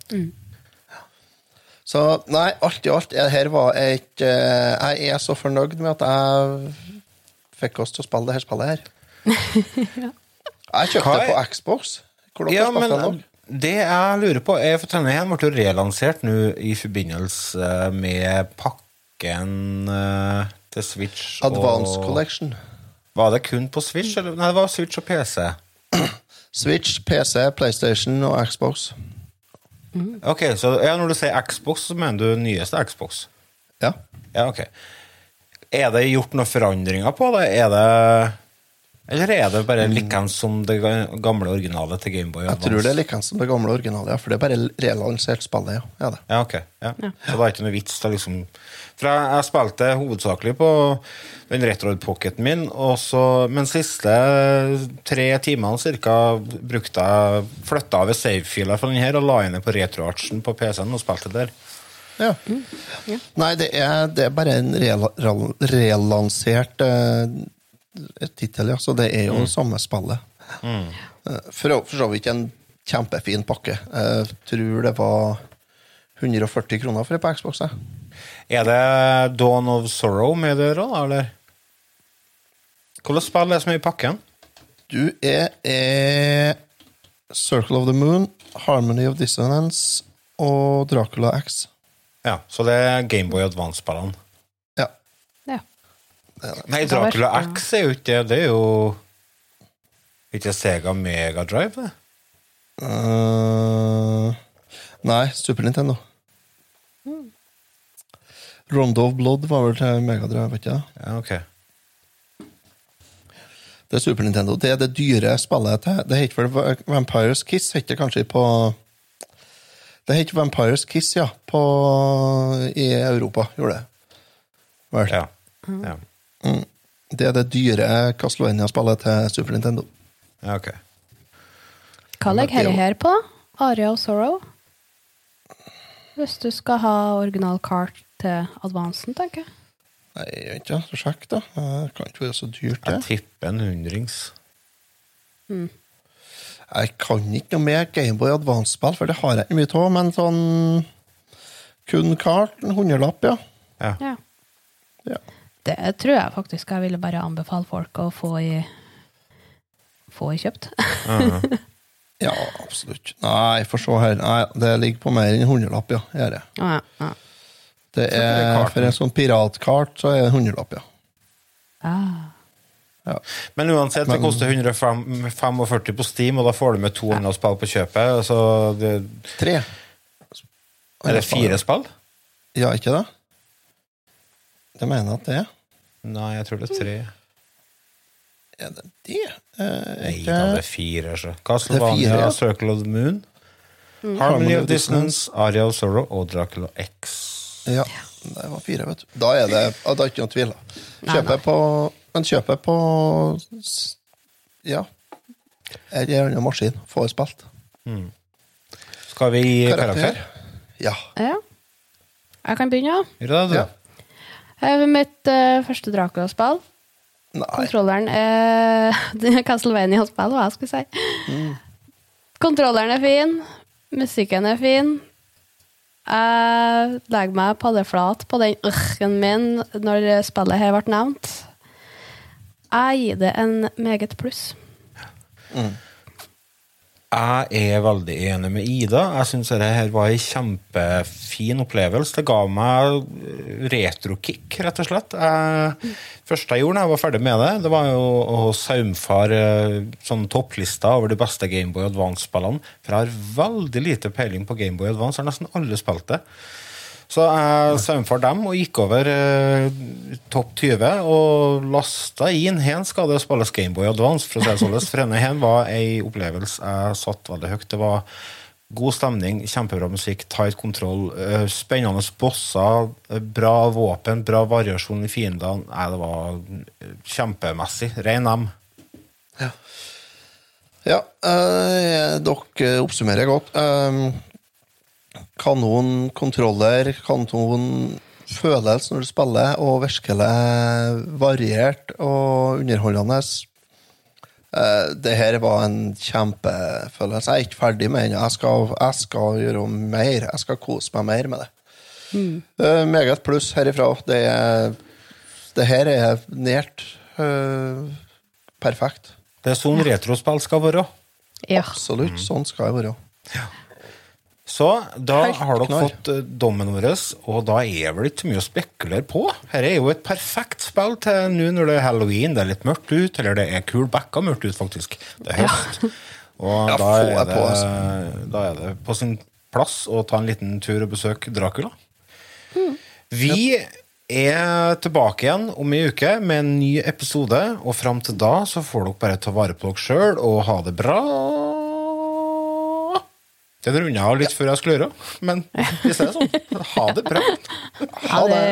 Så nei, alt i alt, her var et Jeg er så fornøyd med at jeg fikk oss til å spille det her spillet her. <laughs> Jeg kjøpte det på Xbox. Hvor dere Ja, men det det jeg lurer på er For denne ble jo relansert nå i forbindelse med pakken eh, til Switch Advance og Collection. Var det kun på Switch? Eller? Nei, det var Switch og PC. <clears throat> Switch, PC, PlayStation og Xbox. Ok, så ja, Når du sier Xbox, så mener du nyeste Xbox? Ja. Ja, ok. Er det gjort noen forandringer på det? Er det Eller er det bare likeens som det gamle originale til Gameboy? Jeg tror det er likeens som det gamle originale, ja, for det er bare relansert spillet. ja. Ja, det. Ja, ok. Ja. Så det er ikke noe vits da, liksom For jeg, jeg spilte hovedsakelig på den Retroid-pocketen min, og så, men siste tre timene cirka brukte jeg Flytta over save-filer fra den her og la inn på retroarchen på PC-en og spilte der. Ja. Nei, det er, det er bare en relansert rel- uh, tittel, ja. Så det er jo Mm. samme spillet. Mm. Eh, For, for så vidt en kjempefin pakke. Jeg tror det var 140 kroner for det på Xbox. jeg. Er det Dawn of Sorrow med det, da, eller? Hvilket spill er det som er i pakken? Du er, er Circle of the Moon, Harmony of Dissonance og Dracula X. Ja, så det er Gameboy Advance-spillene. Ja. Ja. Nei, Dracula X er jo ikke det. Det er jo ikke Sega Mega Drive, det. Uh, nei, Super Nintendo. Rondo of Blood var vel til Megadrive, vet ikke? Ja, ok. Det er Super Nintendo. Det er det dyre spillet til Det heter vel Vampires Kiss, heter det kanskje på Det heter Vampires Kiss, ja, på, i Europa, gjorde det. Vel. Ja. ja. Mm. Det er det dyre Castlevania-spillet til Super Nintendo. Ja, ok. Hva legger dette her på? Aria og Sorrow? Hvis du skal ha original kart til advansen, tenker jeg. Nei, jeg vet ikke. Så sjekk, da. Det kan ikke være så dyrt, det. Jeg tipper en hundrings. Mm. Jeg kan ikke noe mer Gameboy Advance-spill, for det har jeg ikke mye av, men sånn Kun kart, en hundrelapp, ja. Ja. Ja. Det tror jeg faktisk jeg ville bare anbefale folk å få i få i kjøpt. <laughs> Ja, absolutt. Nei, for så her. Nei, det ligger på mer enn en hundrelapp, ja. Gjør det. Ja, ja. Det det er for en sånn piratkart så er det hundrelapp, ja. Ah. ja. Men uansett, det koster 145 på Steam, og da får du med to andre spill på kjøpet. Så det, Tre. er det fire spill? Ja, ikke det? Det mener jeg at det er. Nei, jeg tror det er tre. Er det det? Eh, Nei da, det er fire. Så. Det Castlevania, fire, ja. Circle of the Moon, Mm. Harmony of Dissonance, Aria of Sorrow og Dracula X. Ja, det var fire, vet du. Da er det da er ikke noen tvil. da. Nei, Kjøper på Men kjøper på Ja. Ja. En eller annen maskin. Får spilt. Skal vi gi karakter? Ja. Ja. Jeg kan begynne, ja. Gjør det, du? Ja. Jeg har mitt uh, første Dracula-spill. Kontrolleren er <laughs> det er Castlevania-spill, hva jeg skulle si. Mm. Kontrolleren er fin. Musikken er fin. Jeg legger meg paddeflat på den ørken min når spillet her ble nevnt. Jeg gir det en meget pluss. Jeg er veldig enig med Ida. Jeg syns dette var en kjempefin opplevelse. Det ga meg retrokick, rett og slett. Jeg, første jeg gjorde da jeg var ferdig med det, det var jo å saumfare sånn topplista over de beste Gameboy Advance-spillene. For jeg har veldig lite peiling på Gameboy Advance. Jeg har nesten alle spilt det. Så jeg saumfar dem og gikk over eh, topp 20 og lasta inn Hen skal det spilles Gameboy Advance. For å si det sånn. For denne hen var ei opplevelse jeg satt veldig høyt. Det var god stemning, kjempebra musikk, tight kontroll, eh, spennende bosser, eh, bra våpen, bra variasjon i fiendene. Nei, det var eh, kjempemessig. Rein M. Ja, eh, dere oppsummerer godt. Um, kanon kontroller, kanon følelse når du spiller, og virkelig variert og underholdende. Eh, det her var en kjempefølelse. Jeg er ikke ferdig med den. Jeg skal, jeg skal gjøre mer. Jeg skal kose meg mer med det. Mm. meget pluss herifra. Det, det her er nært eh, perfekt. Det er sånn retrospill skal være. Absolutt. Sånn skal det være. Så da Helt har dere knar. fått eh, dommen vår, og da er vel ikke mye å spekulere på. Her er jo et perfekt spill til nå når det er halloween, det er litt mørkt ut, eller det er kul backa mørkt ut, faktisk. Det er høst. Og Ja, da, er det, på, altså. da er det på sin plass å ta en liten tur og besøke Dracula. Vi er tilbake igjen om ei uke med en ny episode, og fram til da så får dere bare ta vare på dere sjøl og ha det bra. Den runda av litt før jeg skulle gjøre, men vi det er sånn. Ha det bra. <laughs> Ha det.